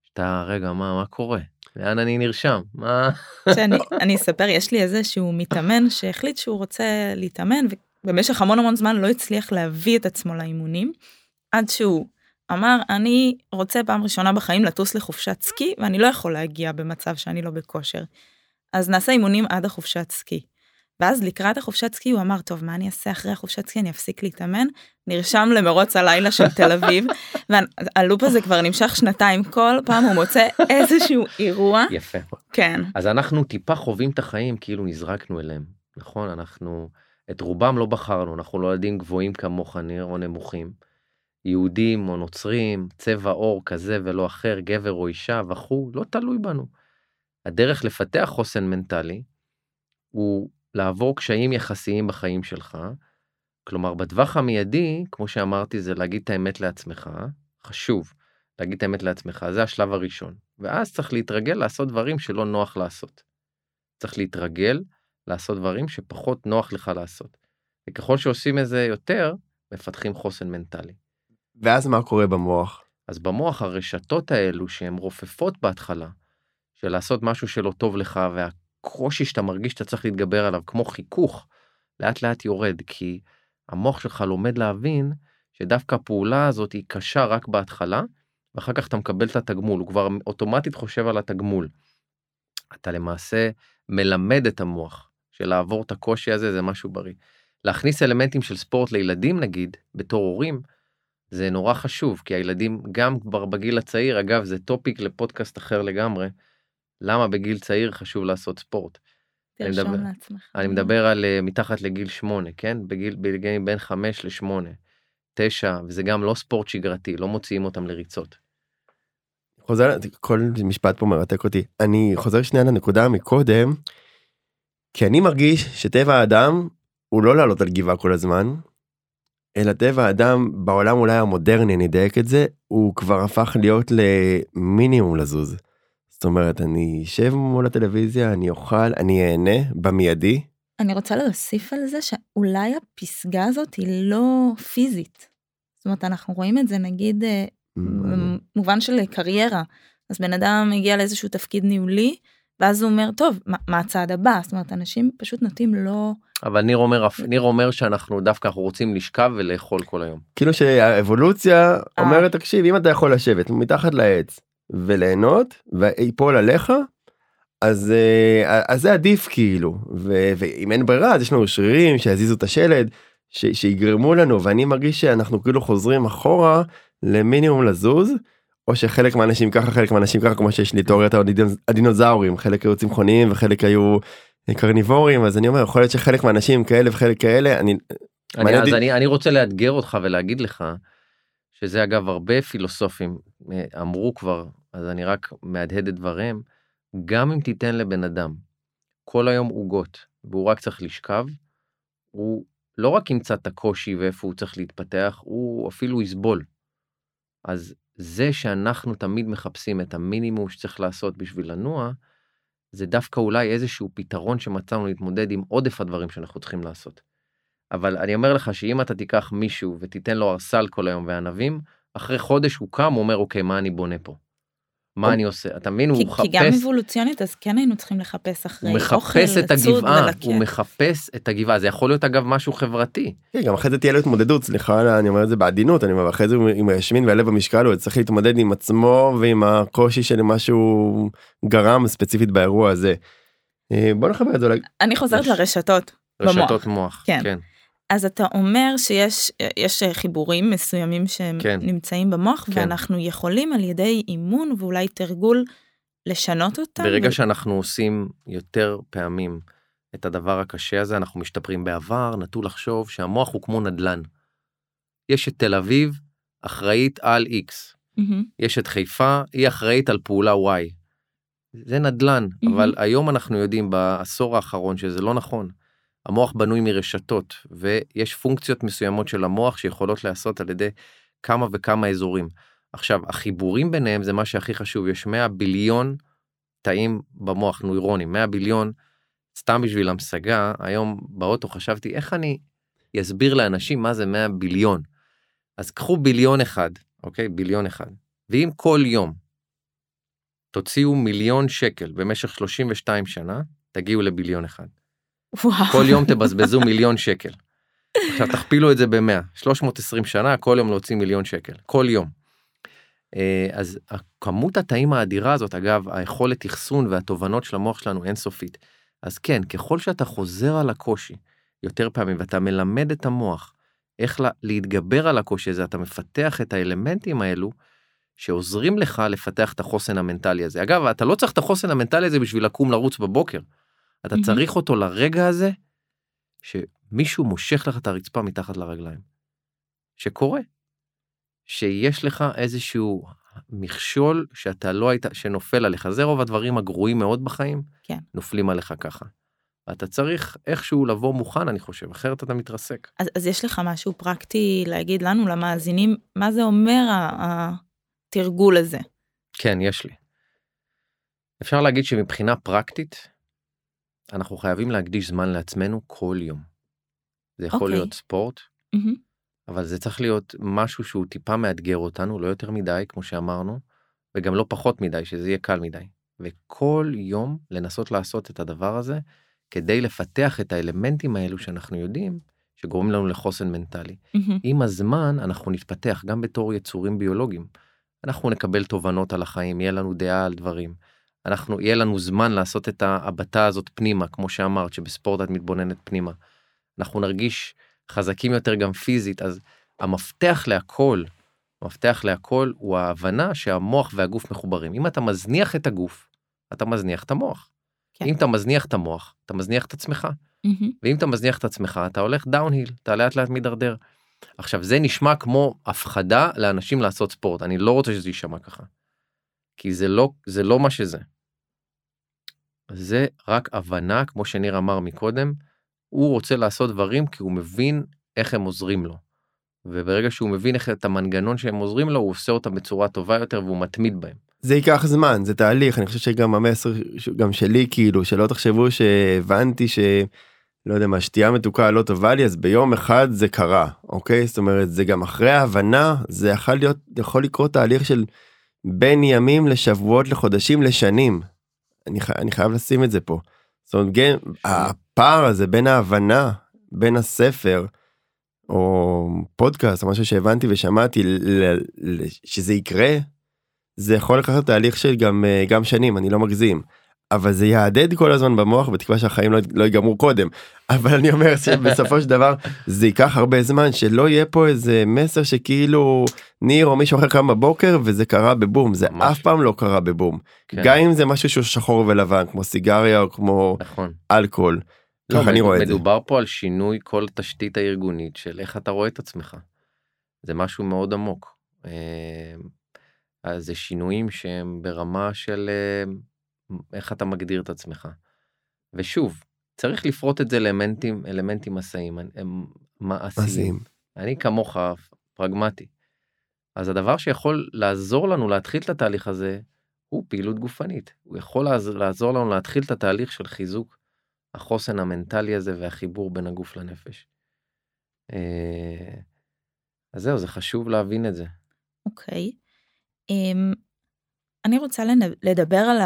Speaker 3: שאתה, רגע, מה, מה קורה? לאן אני נרשם? מה?
Speaker 1: שאני אני אספר, יש לי איזה שהוא מתאמן שהחליט שהוא רוצה להתאמן, ובמשך המון המון זמן לא הצליח להביא את עצמו לאימונים, עד שהוא אמר, אני רוצה פעם ראשונה בחיים לטוס לחופשת סקי, ואני לא יכול להגיע במצב שאני לא בכושר. אז נעשה אימונים עד החופשת סקי. ואז לקראת החופשת סקי הוא אמר, טוב, מה אני אעשה אחרי החופשת סקי? אני אפסיק להתאמן. נרשם למרוץ הלילה של תל אביב, והלופ הזה כבר נמשך שנתיים, כל פעם הוא מוצא איזשהו אירוע.
Speaker 3: יפה.
Speaker 1: כן.
Speaker 3: אז אנחנו טיפה חווים את החיים כאילו נזרקנו אליהם, נכון? אנחנו, את רובם לא בחרנו, אנחנו לא ילדים גבוהים כמוך ניר או נמוכים. יהודים או נוצרים, צבע עור כזה ולא אחר, גבר או אישה וכו', לא תלוי בנו. הדרך לפתח חוסן מנטלי הוא לעבור קשיים יחסיים בחיים שלך. כלומר, בטווח המיידי, כמו שאמרתי, זה להגיד את האמת לעצמך, חשוב להגיד את האמת לעצמך, זה השלב הראשון. ואז צריך להתרגל לעשות דברים שלא נוח לעשות. צריך להתרגל לעשות דברים שפחות נוח לך לעשות. וככל שעושים את זה יותר, מפתחים חוסן מנטלי.
Speaker 2: ואז מה קורה במוח?
Speaker 3: אז במוח הרשתות האלו שהן רופפות בהתחלה, של לעשות משהו שלא טוב לך והקושי שאתה מרגיש שאתה צריך להתגבר עליו, כמו חיכוך, לאט לאט יורד, כי המוח שלך לומד להבין שדווקא הפעולה הזאת היא קשה רק בהתחלה, ואחר כך אתה מקבל את התגמול, הוא כבר אוטומטית חושב על התגמול. אתה למעשה מלמד את המוח שלעבור את הקושי הזה זה משהו בריא. להכניס אלמנטים של ספורט לילדים נגיד, בתור הורים, זה נורא חשוב, כי הילדים גם כבר בגיל הצעיר, אגב, זה טופיק לפודקאסט אחר לגמרי, למה בגיל צעיר חשוב לעשות ספורט. אני מדבר,
Speaker 1: לעצמך.
Speaker 3: אני מדבר על uh, מתחת לגיל 8, כן? בגיל, בגיל בין 5 ל-8, 9, וזה גם לא ספורט שגרתי, לא מוציאים אותם לריצות.
Speaker 2: חוזר, כל משפט פה מרתק אותי. אני חוזר שנייה לנקודה מקודם, כי אני מרגיש שטבע האדם הוא לא לעלות על גבעה כל הזמן, אלא טבע האדם בעולם אולי המודרני, אני אדייק את זה, הוא כבר הפך להיות למינימום לזוז. זאת אומרת, אני אשב מול הטלוויזיה, אני אוכל, אני אהנה במיידי.
Speaker 1: אני רוצה להוסיף על זה שאולי הפסגה הזאת היא לא פיזית. זאת אומרת, אנחנו רואים את זה נגיד אה, במובן של קריירה. אז בן אדם מגיע לאיזשהו תפקיד ניהולי, ואז הוא אומר, טוב, מה, מה הצעד הבא? זאת אומרת, אנשים פשוט נוטים לא...
Speaker 3: אבל ניר אומר, ניר אומר שאנחנו דווקא אנחנו רוצים לשכב ולאכול כל היום.
Speaker 2: כאילו שהאבולוציה
Speaker 1: אה.
Speaker 2: אומרת, תקשיב, אם אתה יכול לשבת מתחת לעץ וליהנות, ויפול עליך, אז, אה, אז זה עדיף כאילו, ו, ואם אין ברירה, אז יש לנו שרירים שיזיזו את השלד, ש, שיגרמו לנו, ואני מרגיש שאנחנו כאילו חוזרים אחורה למינימום לזוז. או שחלק מהאנשים ככה חלק מהאנשים ככה כמו שיש לי תיאוריית הדינוזאורים חלק היו צמחוניים וחלק היו קרניבורים אז אני אומר יכול להיות שחלק מהאנשים כאלה וחלק כאלה אני.
Speaker 3: אני, אז אני, אני רוצה לאתגר אותך ולהגיד לך שזה אגב הרבה פילוסופים אה, אמרו כבר אז אני רק מהדהד את דבריהם גם אם תיתן לבן אדם כל היום עוגות והוא רק צריך לשכב הוא לא רק ימצא את הקושי ואיפה הוא צריך להתפתח הוא אפילו יסבול. אז זה שאנחנו תמיד מחפשים את המינימום שצריך לעשות בשביל לנוע, זה דווקא אולי איזשהו פתרון שמצאנו להתמודד עם עודף הדברים שאנחנו צריכים לעשות. אבל אני אומר לך שאם אתה תיקח מישהו ותיתן לו ארסל כל היום וענבים, אחרי חודש הוא קם, הוא אומר, אוקיי, מה אני בונה פה? מה אני עושה? אתה מבין? הוא מחפש...
Speaker 1: כי גם אבולוציונית, אז כן היינו צריכים לחפש אחרי
Speaker 3: הוא
Speaker 1: אוכל,
Speaker 3: מחפש את הגבעה. הוא מחפש את הגבעה, זה יכול להיות אגב משהו חברתי.
Speaker 2: כן, גם אחרי זה תהיה לו התמודדות סליחה אני אומר את זה בעדינות אני אומר אחרי זה אם הוא ישמין והלב במשקל הוא צריך להתמודד עם עצמו ועם הקושי של מה שהוא גרם ספציפית באירוע הזה. אה, בוא נחבר את זה.
Speaker 1: אני חוזרת לרשתות.
Speaker 3: רשתות מוח.
Speaker 1: כן. אז אתה אומר שיש יש חיבורים מסוימים שהם
Speaker 3: כן.
Speaker 1: נמצאים במוח
Speaker 3: כן.
Speaker 1: ואנחנו יכולים על ידי אימון ואולי תרגול לשנות אותם.
Speaker 3: ברגע
Speaker 1: ו-
Speaker 3: שאנחנו עושים יותר פעמים את הדבר הקשה הזה, אנחנו משתפרים בעבר, נטו לחשוב שהמוח הוא כמו נדל"ן. יש את תל אביב, אחראית על X.
Speaker 1: מהמם,
Speaker 3: יש את חיפה, היא אחראית על פעולה Y. זה נדל"ן,
Speaker 1: מהמם.
Speaker 3: אבל היום אנחנו יודעים בעשור האחרון שזה לא נכון. המוח בנוי מרשתות, ויש פונקציות מסוימות של המוח שיכולות להיעשות על ידי כמה וכמה אזורים. עכשיו, החיבורים ביניהם זה מה שהכי חשוב, יש 100 ביליון תאים במוח, נוירונים, 100 ביליון, סתם בשביל המשגה, היום באוטו חשבתי איך אני אסביר לאנשים מה זה 100 ביליון. אז קחו ביליון אחד, אוקיי? ביליון אחד, ואם כל יום תוציאו מיליון שקל במשך 32 שנה, תגיעו לביליון אחד. כל יום תבזבזו מיליון שקל. עכשיו תכפילו את זה ב-100, 320 שנה, כל יום להוציא מיליון שקל, כל יום. אה, אז כמות התאים האדירה הזאת, אגב, היכולת אחסון והתובנות של המוח שלנו אינסופית. אז כן, ככל שאתה חוזר על הקושי יותר פעמים ואתה מלמד את המוח איך לה, להתגבר על הקושי הזה, אתה מפתח את האלמנטים האלו שעוזרים לך לפתח את החוסן המנטלי הזה. אגב, אתה לא צריך את החוסן המנטלי הזה בשביל לקום לרוץ בבוקר. אתה
Speaker 1: מהמם.
Speaker 3: צריך אותו לרגע הזה שמישהו מושך לך את הרצפה מתחת לרגליים. שקורה. שיש לך איזשהו מכשול שאתה לא היית, שנופל עליך. זה רוב הדברים הגרועים מאוד בחיים,
Speaker 1: כן.
Speaker 3: נופלים עליך ככה. אתה צריך איכשהו לבוא מוכן, אני חושב, אחרת אתה מתרסק.
Speaker 1: אז, אז יש לך משהו פרקטי להגיד לנו, למאזינים, מה זה אומר התרגול הזה?
Speaker 3: כן, יש לי. אפשר להגיד שמבחינה פרקטית, אנחנו חייבים להקדיש זמן לעצמנו כל יום. זה יכול
Speaker 1: אוקיי.
Speaker 3: להיות ספורט,
Speaker 1: מהמם,
Speaker 3: אבל זה צריך להיות משהו שהוא טיפה מאתגר אותנו, לא יותר מדי, כמו שאמרנו, וגם לא פחות מדי, שזה יהיה קל מדי. וכל יום לנסות לעשות את הדבר הזה, כדי לפתח את האלמנטים האלו שאנחנו יודעים, שגורמים לנו לחוסן מנטלי.
Speaker 1: מהמם,
Speaker 3: עם הזמן אנחנו נתפתח גם בתור יצורים ביולוגיים. אנחנו נקבל תובנות על החיים, יהיה לנו דעה על דברים. אנחנו, יהיה לנו זמן לעשות את ההבטה הזאת פנימה, כמו שאמרת, שבספורט את מתבוננת פנימה. אנחנו נרגיש חזקים יותר גם פיזית, אז המפתח להכל, המפתח להכל הוא ההבנה שהמוח והגוף מחוברים. אם אתה מזניח את הגוף, אתה מזניח את המוח.
Speaker 1: כן.
Speaker 3: אם אתה מזניח את המוח, אתה מזניח את עצמך.
Speaker 1: מהמם.
Speaker 3: ואם אתה מזניח את עצמך אתה הולך דאון-היל אתה לאט לאט מידרדר. עכשיו זה נשמע כמו הפחדה לאנשים לעשות ספורט אני לא רוצה שזה יישמע ככה. כי זה לא זה לא מה שזה. זה רק הבנה כמו שניר אמר מקודם הוא רוצה לעשות דברים כי הוא מבין איך הם עוזרים לו. וברגע שהוא מבין איך את המנגנון שהם עוזרים לו הוא עושה אותם בצורה טובה יותר והוא מתמיד בהם.
Speaker 2: זה ייקח זמן זה תהליך אני חושב שגם המסר גם שלי כאילו שלא תחשבו שהבנתי ש... לא יודע מה שתייה מתוקה לא טובה לי אז ביום אחד זה קרה אוקיי זאת אומרת זה גם אחרי ההבנה זה יכול להיות יכול לקרות תהליך של בין ימים לשבועות לחודשים לשנים. אני, חי- אני חייב לשים את זה פה. זאת אומרת כן, הפער הזה בין ההבנה בין הספר או פודקאסט או משהו שהבנתי ושמעתי ל- ל- שזה יקרה זה יכול לקחת תהליך של גם אה, גם שנים אני לא מגזים. אבל זה יהדהד כל הזמן במוח בתקווה שהחיים לא, לא ייגמרו קודם אבל אני אומר שבסופו של דבר זה ייקח הרבה זמן שלא יהיה פה איזה מסר שכאילו ניר או מישהו אחר קם בבוקר וזה קרה בבום זה
Speaker 3: ממש.
Speaker 2: אף פעם לא קרה בבום
Speaker 3: כן,
Speaker 2: גם אם זה משהו שהוא שחור ולבן כמו סיגריה או כמו
Speaker 3: נכון.
Speaker 2: אלכוהול.
Speaker 3: לא,
Speaker 2: ככה אני רואה את זה.
Speaker 3: מדובר פה על שינוי כל התשתית הארגונית של איך אתה רואה את עצמך. זה משהו מאוד עמוק. אה, אז זה שינויים שהם ברמה של אה, איך אתה מגדיר את עצמך. ושוב, צריך לפרוט את זה לאלמנטים, אלמנטים הם מעשיים.
Speaker 2: מעשיים.
Speaker 3: אני כמוך פרגמטי. אז הדבר שיכול לעזור לנו להתחיל את התהליך הזה הוא פעילות גופנית. הוא יכול לעז- לעזור לנו להתחיל את התהליך של חיזוק החוסן המנטלי הזה והחיבור בין הגוף לנפש. אה, אז זהו, זה חשוב להבין את זה.
Speaker 1: אוקיי. אמ, אני רוצה לדבר על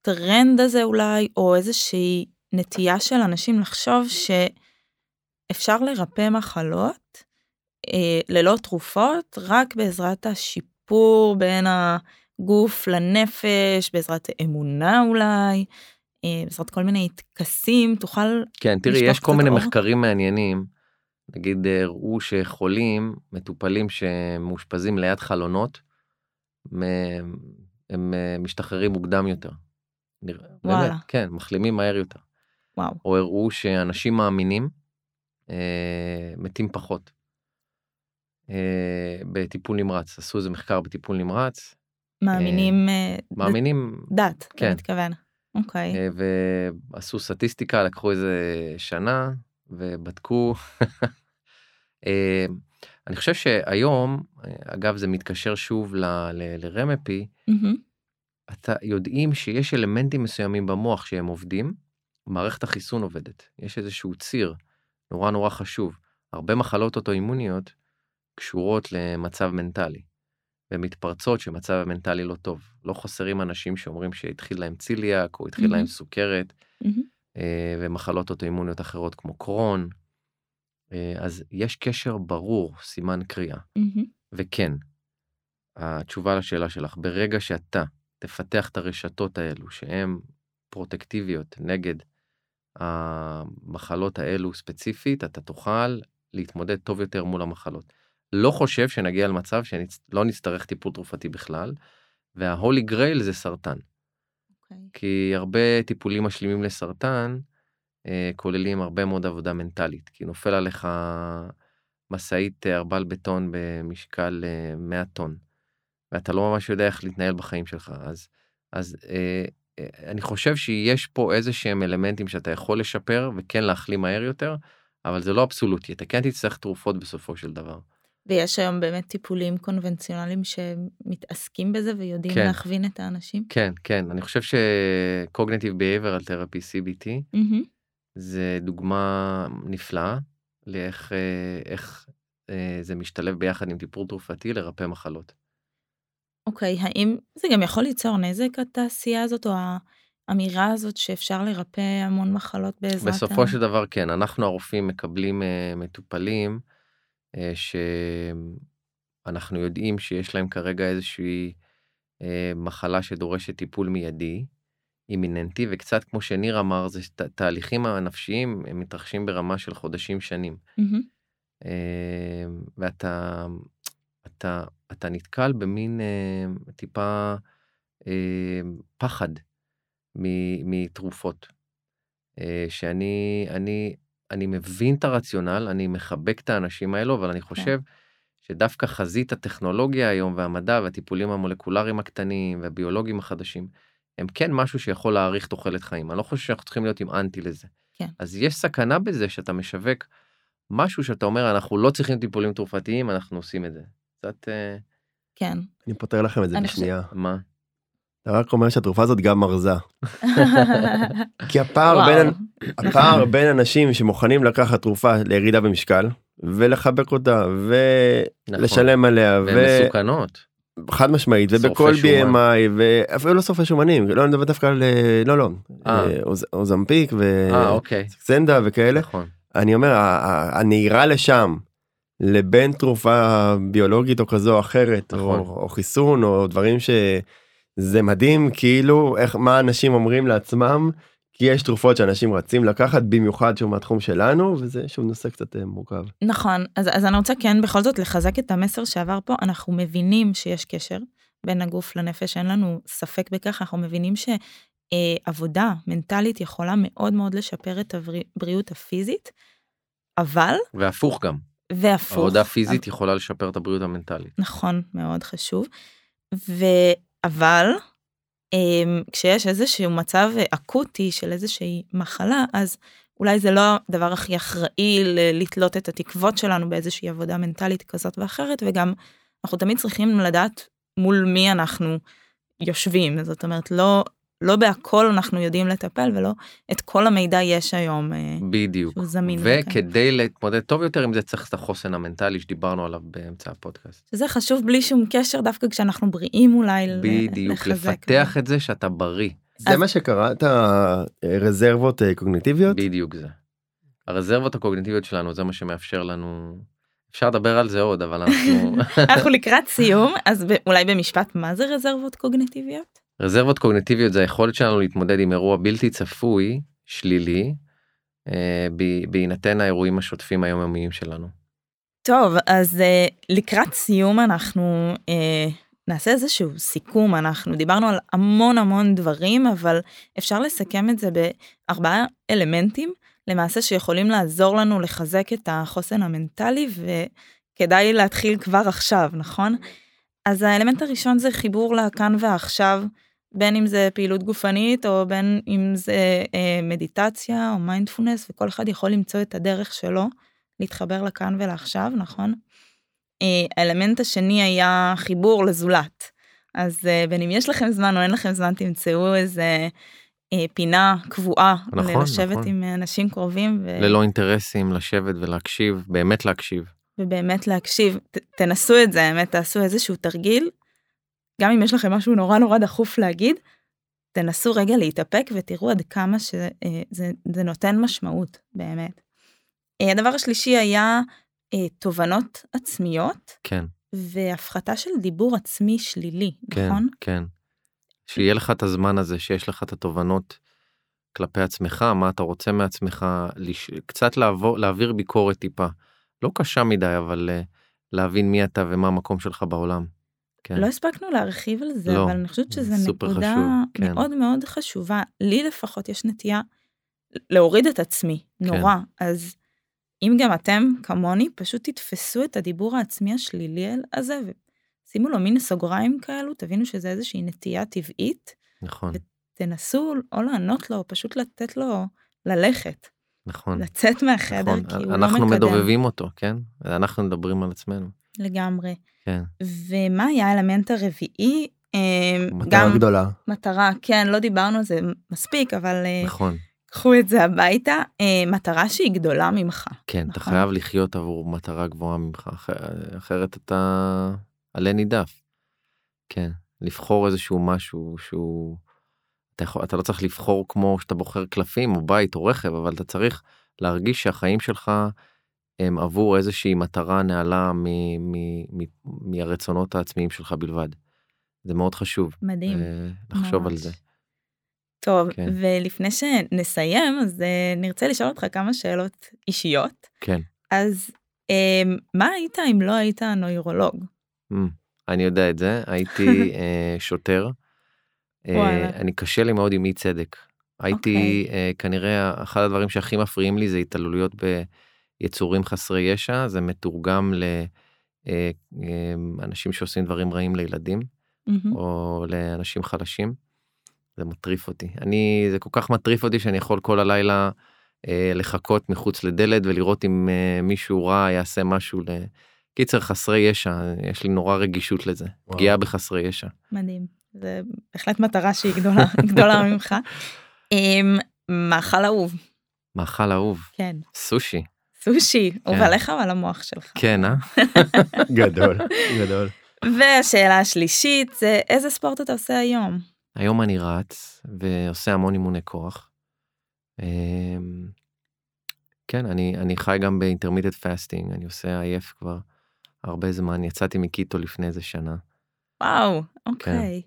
Speaker 1: הטרנד הזה אולי, או איזושהי נטייה של אנשים לחשוב שאפשר לרפא מחלות אה, ללא תרופות, רק בעזרת השיפור בין הגוף לנפש, בעזרת אמונה אולי, אה, בעזרת כל מיני טקסים, תוכל...
Speaker 3: כן, תראי, יש כל מיני
Speaker 1: אור?
Speaker 3: מחקרים מעניינים. נגיד, אה, הראו שחולים, מטופלים שמאושפזים ליד חלונות, הם אה, משתחררים מוקדם יותר.
Speaker 1: וואלה.
Speaker 3: באמת, כן, מחלימים מהר יותר.
Speaker 1: וואו,
Speaker 3: או הראו שאנשים מאמינים אה, מתים פחות. אה, בטיפול נמרץ, עשו איזה מחקר בטיפול נמרץ,
Speaker 1: מאמינים... אה,
Speaker 3: מאמינים,
Speaker 1: דת, אתה
Speaker 3: כן.
Speaker 1: מתכוון. אוקיי.
Speaker 3: אה, ועשו סטטיסטיקה, לקחו איזה שנה ובדקו. אה, אני חושב שהיום, אגב זה מתקשר שוב לרמפי. אתה יודעים שיש אלמנטים מסוימים במוח שהם עובדים, מערכת החיסון עובדת. יש איזשהו ציר נורא נורא חשוב. הרבה מחלות אוטואימוניות קשורות למצב מנטלי, ומתפרצות שמצב המנטלי לא טוב. לא חסרים אנשים שאומרים שהתחיל להם ציליאק, או התחיל להם
Speaker 1: מהמם.
Speaker 3: סוכרת. אה, ומחלות אוטואימוניות אחרות כמו קרון. אה, אז יש קשר ברור, סימן קריאה.
Speaker 1: מהמם.
Speaker 3: וכן, התשובה לשאלה שלך, ברגע שאתה תפתח את הרשתות האלו שהן פרוטקטיביות נגד המחלות האלו ספציפית, אתה תוכל להתמודד טוב יותר מול המחלות. לא חושב שנגיע למצב שלא נצטרך טיפול תרופתי בכלל, וההולי גרייל זה סרטן.
Speaker 1: אוקיי.
Speaker 3: כי הרבה טיפולים משלימים לסרטן כוללים הרבה מאוד עבודה מנטלית, כי נופל עליך משאית אה, ארבל בטון במשקל אה, 100 טון, ואתה לא ממש יודע איך להתנהל בחיים שלך, אז, אז אה, אה, אני חושב שיש פה איזה שהם אלמנטים שאתה יכול לשפר וכן להחלים מהר יותר, אבל זה לא אבסולוטי, אתה כן תצטרך תרופות בסופו של דבר.
Speaker 1: ויש היום באמת טיפולים קונבנציונליים שמתעסקים בזה ויודעים
Speaker 3: כן.
Speaker 1: להכווין את האנשים?
Speaker 3: כן, כן, אני חושב ש-Cognitive Behavioral Therapy, CBT,
Speaker 1: מהמם.
Speaker 3: זה דוגמה נפלאה לאיך אה, איך, אה, זה משתלב ביחד עם טיפול תרופתי לרפא מחלות.
Speaker 1: אוקיי, האם זה גם יכול ליצור נזק התעשייה הזאת, או האמירה הזאת שאפשר לרפא המון מחלות בעזרת
Speaker 3: בסופו
Speaker 1: ה...
Speaker 3: של דבר כן, אנחנו הרופאים מקבלים אה, מטופלים אה, שאנחנו יודעים שיש להם כרגע איזושהי אה, מחלה שדורשת טיפול מיידי, אימיננטי, וקצת כמו שניר אמר, זה תהליכים הנפשיים הם מתרחשים ברמה של חודשים שנים.
Speaker 1: מהמם.
Speaker 3: אה, ואתה אתה, אתה נתקל במין אה, טיפה אה, פחד מתרופות. אה, שאני אני, אני מבין את הרציונל, אני מחבק את האנשים האלו, אבל אני חושב שדווקא חזית הטכנולוגיה היום והמדע והטיפולים המולקולריים הקטנים והביולוגיים החדשים, הם כן משהו שיכול להאריך תוחלת חיים. אני לא חושב שאנחנו צריכים להיות עם אנטי לזה.
Speaker 1: כן.
Speaker 3: אז יש סכנה בזה שאתה משווק משהו שאתה אומר, אנחנו לא צריכים טיפולים תרופתיים, אנחנו עושים את זה. קצת, אה,
Speaker 1: כן.
Speaker 2: אני פותר לכם את זה בשנייה.
Speaker 3: מה?
Speaker 2: אתה רק אומר שהתרופה הזאת גם מרזה. כי הפער. בין הפער בין אנשים שמוכנים לקחת תרופה לירידה במשקל ולחבק אותה
Speaker 3: נכון.
Speaker 2: ולשלם עליה
Speaker 3: והן מסוכנות.
Speaker 2: וחד משמעית ובכל. BMI ואפילו לא שורפי שומנים לא אני מדבר דווקא על אה, לא לא
Speaker 3: אה.
Speaker 2: אה, אוז- אוזמפיק
Speaker 3: אה, אוקיי.
Speaker 2: וסקסנדה וכאלה
Speaker 3: נכון.
Speaker 2: אני אומר הנהירה לשם לבין תרופה ביולוגית או כזו או אחרת
Speaker 3: נכון.
Speaker 2: או, או חיסון או דברים שזה מדהים כאילו איך מה אנשים אומרים לעצמם כי יש תרופות שאנשים רצים לקחת במיוחד שהוא מהתחום שלנו וזה שוב נושא קצת אה, מורכב.
Speaker 1: נכון, אז, אז אני רוצה כן בכל זאת לחזק את המסר שעבר פה, אנחנו מבינים שיש קשר בין הגוף לנפש, אין לנו ספק בכך, אנחנו מבינים שעבודה מנטלית יכולה מאוד מאוד לשפר את הבריאות הפיזית, אבל,
Speaker 3: והפוך גם.
Speaker 1: והפוך.
Speaker 3: עבודה פיזית יכולה לשפר את הבריאות המנטלית.
Speaker 1: נכון, מאוד חשוב. ו... אבל כשיש איזשהו מצב אקוטי של איזושהי מחלה, אז אולי זה לא הדבר הכי אחראי לתלות את התקוות שלנו באיזושהי עבודה מנטלית כזאת ואחרת, וגם אנחנו תמיד צריכים לדעת מול מי אנחנו יושבים. זאת אומרת, לא, לא בהכל אנחנו יודעים לטפל, ולא את כל המידע יש היום. אה,
Speaker 3: בדיוק.
Speaker 1: שהוא זמין.
Speaker 3: וכדי להתמודד טוב יותר עם זה צריך את החוסן המנטלי שדיברנו עליו באמצע הפודקאסט.
Speaker 1: שזה חשוב בלי שום קשר, דווקא כשאנחנו בריאים אולי
Speaker 3: בדיוק,
Speaker 1: לחזק.
Speaker 3: לפתח את זה שאתה בריא.
Speaker 2: זה
Speaker 1: אז-
Speaker 2: מה שקראת רזרבות אה, קוגניטיביות
Speaker 3: בדיוק זה. הרזרבות הקוגניטיביות שלנו זה מה שמאפשר לנו אפשר לדבר על זה עוד אבל אנחנו
Speaker 1: אנחנו לקראת סיום אז אולי במשפט מה זה רזרבות קוגניטיביות?
Speaker 3: רזרבות קוגניטיביות זה היכולת שלנו להתמודד עם אירוע בלתי צפוי שלילי אה, בהינתן האירועים השוטפים היומיומיים שלנו.
Speaker 1: טוב אז אה, לקראת סיום אנחנו אה, נעשה איזשהו סיכום אנחנו דיברנו על המון המון דברים אבל אפשר לסכם את זה בארבעה אלמנטים למעשה שיכולים לעזור לנו לחזק את החוסן המנטלי וכדאי להתחיל כבר עכשיו נכון? אז האלמנט הראשון זה חיבור לכאן ועכשיו בין אם זה פעילות גופנית או בין אם זה אה, מדיטציה או מיינדפולנס וכל אחד יכול למצוא את הדרך שלו להתחבר לכאן ולעכשיו נכון? אה, האלמנט השני היה חיבור לזולת. אז אה, בין אם יש לכם זמן או אין לכם זמן תמצאו איזה אה, פינה קבועה
Speaker 3: נכון,
Speaker 1: לשבת
Speaker 3: נכון.
Speaker 1: עם אנשים קרובים ו...
Speaker 3: ללא אינטרסים לשבת ולהקשיב באמת להקשיב.
Speaker 1: ובאמת להקשיב ת, תנסו את זה האמת תעשו איזשהו תרגיל. גם אם יש לכם משהו נורא נורא דחוף להגיד תנסו רגע להתאפק ותראו עד כמה שזה זה, זה נותן משמעות באמת. אה, הדבר השלישי היה אה, תובנות עצמיות
Speaker 3: כן
Speaker 1: והפחתה של דיבור עצמי שלילי
Speaker 3: כן
Speaker 1: נכון?
Speaker 3: כן. שיהיה לך את הזמן הזה שיש לך את התובנות כלפי עצמך מה אתה רוצה מעצמך לש... קצת לעבור להעביר ביקורת טיפה לא קשה מדי אבל uh, להבין מי אתה ומה המקום שלך בעולם. כן.
Speaker 1: לא הספקנו להרחיב על זה
Speaker 3: לא,
Speaker 1: אבל אני חושבת שזו נקודה
Speaker 3: חשוב, כן.
Speaker 1: מאוד מאוד חשובה לי לפחות יש נטייה להוריד את עצמי
Speaker 3: כן.
Speaker 1: נורא אז אם גם אתם כמוני פשוט תתפסו את הדיבור העצמי השלילי הזה ושימו לו מין סוגריים כאלו תבינו שזה איזושהי נטייה טבעית
Speaker 3: נכון
Speaker 1: תנסו או לענות לו או פשוט לתת לו ללכת
Speaker 3: נכון.
Speaker 1: לצאת מהחדר
Speaker 3: נכון.
Speaker 1: כי הוא לא
Speaker 3: אנחנו
Speaker 1: מקדם
Speaker 3: מדובבים אותו כן אנחנו מדברים על עצמנו.
Speaker 1: לגמרי
Speaker 3: כן.
Speaker 1: ומה היה האלמנט הרביעי אה,
Speaker 2: מטרה
Speaker 1: גם
Speaker 2: גדולה.
Speaker 1: מטרה כן לא דיברנו על זה מספיק אבל אה,
Speaker 3: נכון
Speaker 1: קחו את זה הביתה אה, מטרה שהיא גדולה ממך
Speaker 3: כן אתה
Speaker 1: נכון.
Speaker 3: חייב לחיות עבור מטרה גבוהה ממך אחר- אחרת אתה עלה נידף. כן לבחור איזשהו משהו שהוא אתה, יכול, אתה לא צריך לבחור כמו שאתה בוחר קלפים או בית או רכב אבל אתה צריך להרגיש שהחיים שלך הם עבור איזושהי מטרה נעלה מ- מ- מ- מהרצונות העצמיים שלך בלבד. זה מאוד חשוב
Speaker 1: מדהים
Speaker 3: אה, לחשוב על
Speaker 1: ממש.
Speaker 3: זה.
Speaker 1: טוב
Speaker 3: כן.
Speaker 1: ולפני שנסיים אז אה, נרצה לשאול אותך כמה שאלות אישיות
Speaker 3: כן.
Speaker 1: אז אה, מה היית אם לא היית נוירולוג
Speaker 3: Mm, אני יודע את זה הייתי אה, שוטר. אני קשה לי מאוד עם אי צדק. הייתי
Speaker 1: אוקיי.
Speaker 3: אה, כנראה אחד הדברים שהכי מפריעים לי זה התעללויות ביצורים חסרי ישע זה מתורגם לאנשים שעושים דברים רעים לילדים
Speaker 1: מהמם.
Speaker 3: או לאנשים חלשים. זה מטריף אותי אני זה כל כך מטריף אותי שאני יכול כל הלילה אה, לחכות מחוץ לדלת ולראות אם אה, מישהו רע יעשה משהו ל... קיצר חסרי ישע יש לי נורא רגישות לזה
Speaker 2: וואו.
Speaker 3: פגיעה בחסרי ישע.
Speaker 1: מדהים זה בהחלט מטרה שהיא גדולה גדולה ממך. אה, מאכל אהוב
Speaker 3: מאכל אהוב
Speaker 1: כן
Speaker 3: סושי
Speaker 1: סושי
Speaker 3: כן.
Speaker 1: הובלך על המוח שלך.
Speaker 3: כן אה
Speaker 2: גדול גדול.
Speaker 1: והשאלה השלישית זה איזה ספורט אתה עושה היום?
Speaker 3: היום אני רץ ועושה המון אימוני כוח. אמ, כן אני אני חי גם ב intermittent fasting אני עושה IF כבר הרבה זמן יצאתי מ keto לפני איזה שנה.
Speaker 1: וואו אוקיי.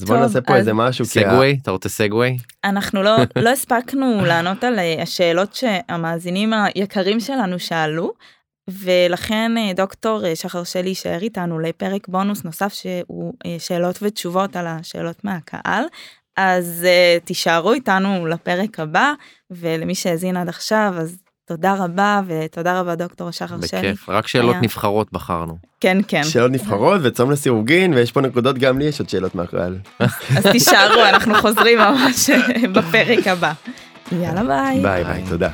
Speaker 2: אז בוא נעשה פה איזה משהו.
Speaker 3: segue אתה רוצה segue?
Speaker 1: אנחנו לא לא הספקנו לענות על אה, השאלות שהמאזינים היקרים שלנו שאלו. ולכן אה, דוקטור אה, שחר שלי יישאר איתנו לפרק בונוס נוסף שהוא שאלות ותשובות על השאלות מהקהל. אז אה, תישארו איתנו לפרק הבא ולמי שהאזין עד עכשיו אז תודה רבה ותודה רבה דוקטור שחר שלי.
Speaker 3: בכיף רק שאלות
Speaker 1: היה.
Speaker 3: נבחרות בחרנו.
Speaker 1: כן כן.
Speaker 2: שאלות נבחרות וצום לסירוגין ויש פה נקודות גם לי יש עוד שאלות מהקהל.
Speaker 1: אז תישארו אנחנו חוזרים ממש בפרק הבא. יאללה ביי.
Speaker 2: ביי ביי תודה.